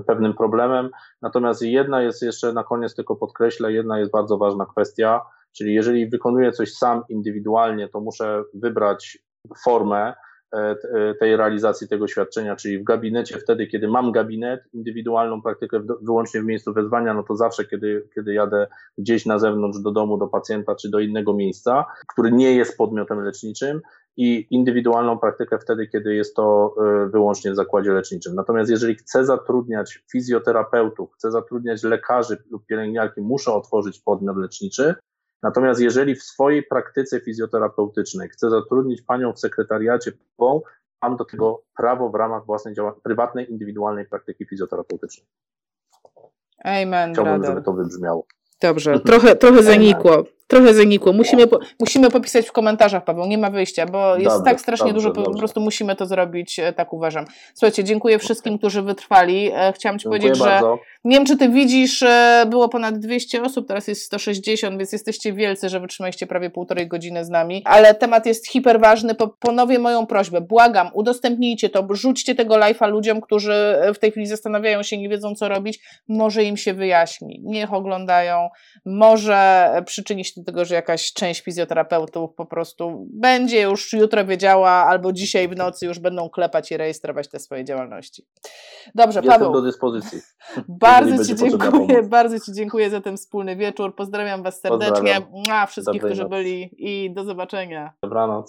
pewnym problemem. Natomiast jedna jest jeszcze na koniec tylko podkreślę, jedna jest bardzo ważna kwestia, czyli jeżeli wykonuję coś sam indywidualnie, to muszę wybrać formę, E, e, tej realizacji tego świadczenia, czyli w gabinecie, wtedy, kiedy mam gabinet, indywidualną praktykę wyłącznie w miejscu wezwania, no to zawsze, kiedy, kiedy jadę gdzieś na zewnątrz do domu, do pacjenta czy do innego miejsca, który nie jest podmiotem leczniczym, i indywidualną praktykę wtedy, kiedy jest to e, wyłącznie w zakładzie leczniczym. Natomiast jeżeli chcę zatrudniać fizjoterapeutów, chcę zatrudniać lekarzy lub pielęgniarki, muszę otworzyć podmiot leczniczy, Natomiast jeżeli w swojej praktyce fizjoterapeutycznej chcę zatrudnić panią w sekretariacie, bo mam do tego prawo w ramach własnej działalności, prywatnej, indywidualnej praktyki fizjoterapeutycznej. Amen. Chciałbym, brother. żeby to wybrzmiało. Dobrze, <laughs> trochę, trochę zanikło. Trochę zanikło. Musimy, po, musimy popisać w komentarzach, Paweł, nie ma wyjścia, bo jest dobrze, tak strasznie dobrze, dużo, po, po, prostu musimy to zrobić, e, tak uważam. Słuchajcie, dziękuję wszystkim, którzy wytrwali. E, chciałam Ci dziękuję powiedzieć, bardzo. że nie wiem, czy Ty widzisz, e, było ponad 200 osób, teraz jest 160, więc jesteście wielcy, że wytrzymaliście prawie półtorej godziny z nami, ale temat jest hiperważny. Ponowię moją prośbę, błagam, udostępnijcie to, rzućcie tego live'a ludziom, którzy w tej chwili zastanawiają się, nie wiedzą, co robić, może im się wyjaśni. Niech oglądają, może przyczyni się do tego, że jakaś część fizjoterapeutów po prostu będzie już jutro wiedziała, albo dzisiaj w nocy już będą klepać i rejestrować te swoje działalności. Dobrze, Jestem Paweł. do dyspozycji. <laughs> Bardzo Ci dziękuję, bardzo Ci dziękuję za ten wspólny wieczór. Pozdrawiam Was serdecznie. Pozdrawiam. Wszystkich, którzy byli i do zobaczenia. Dobranoc.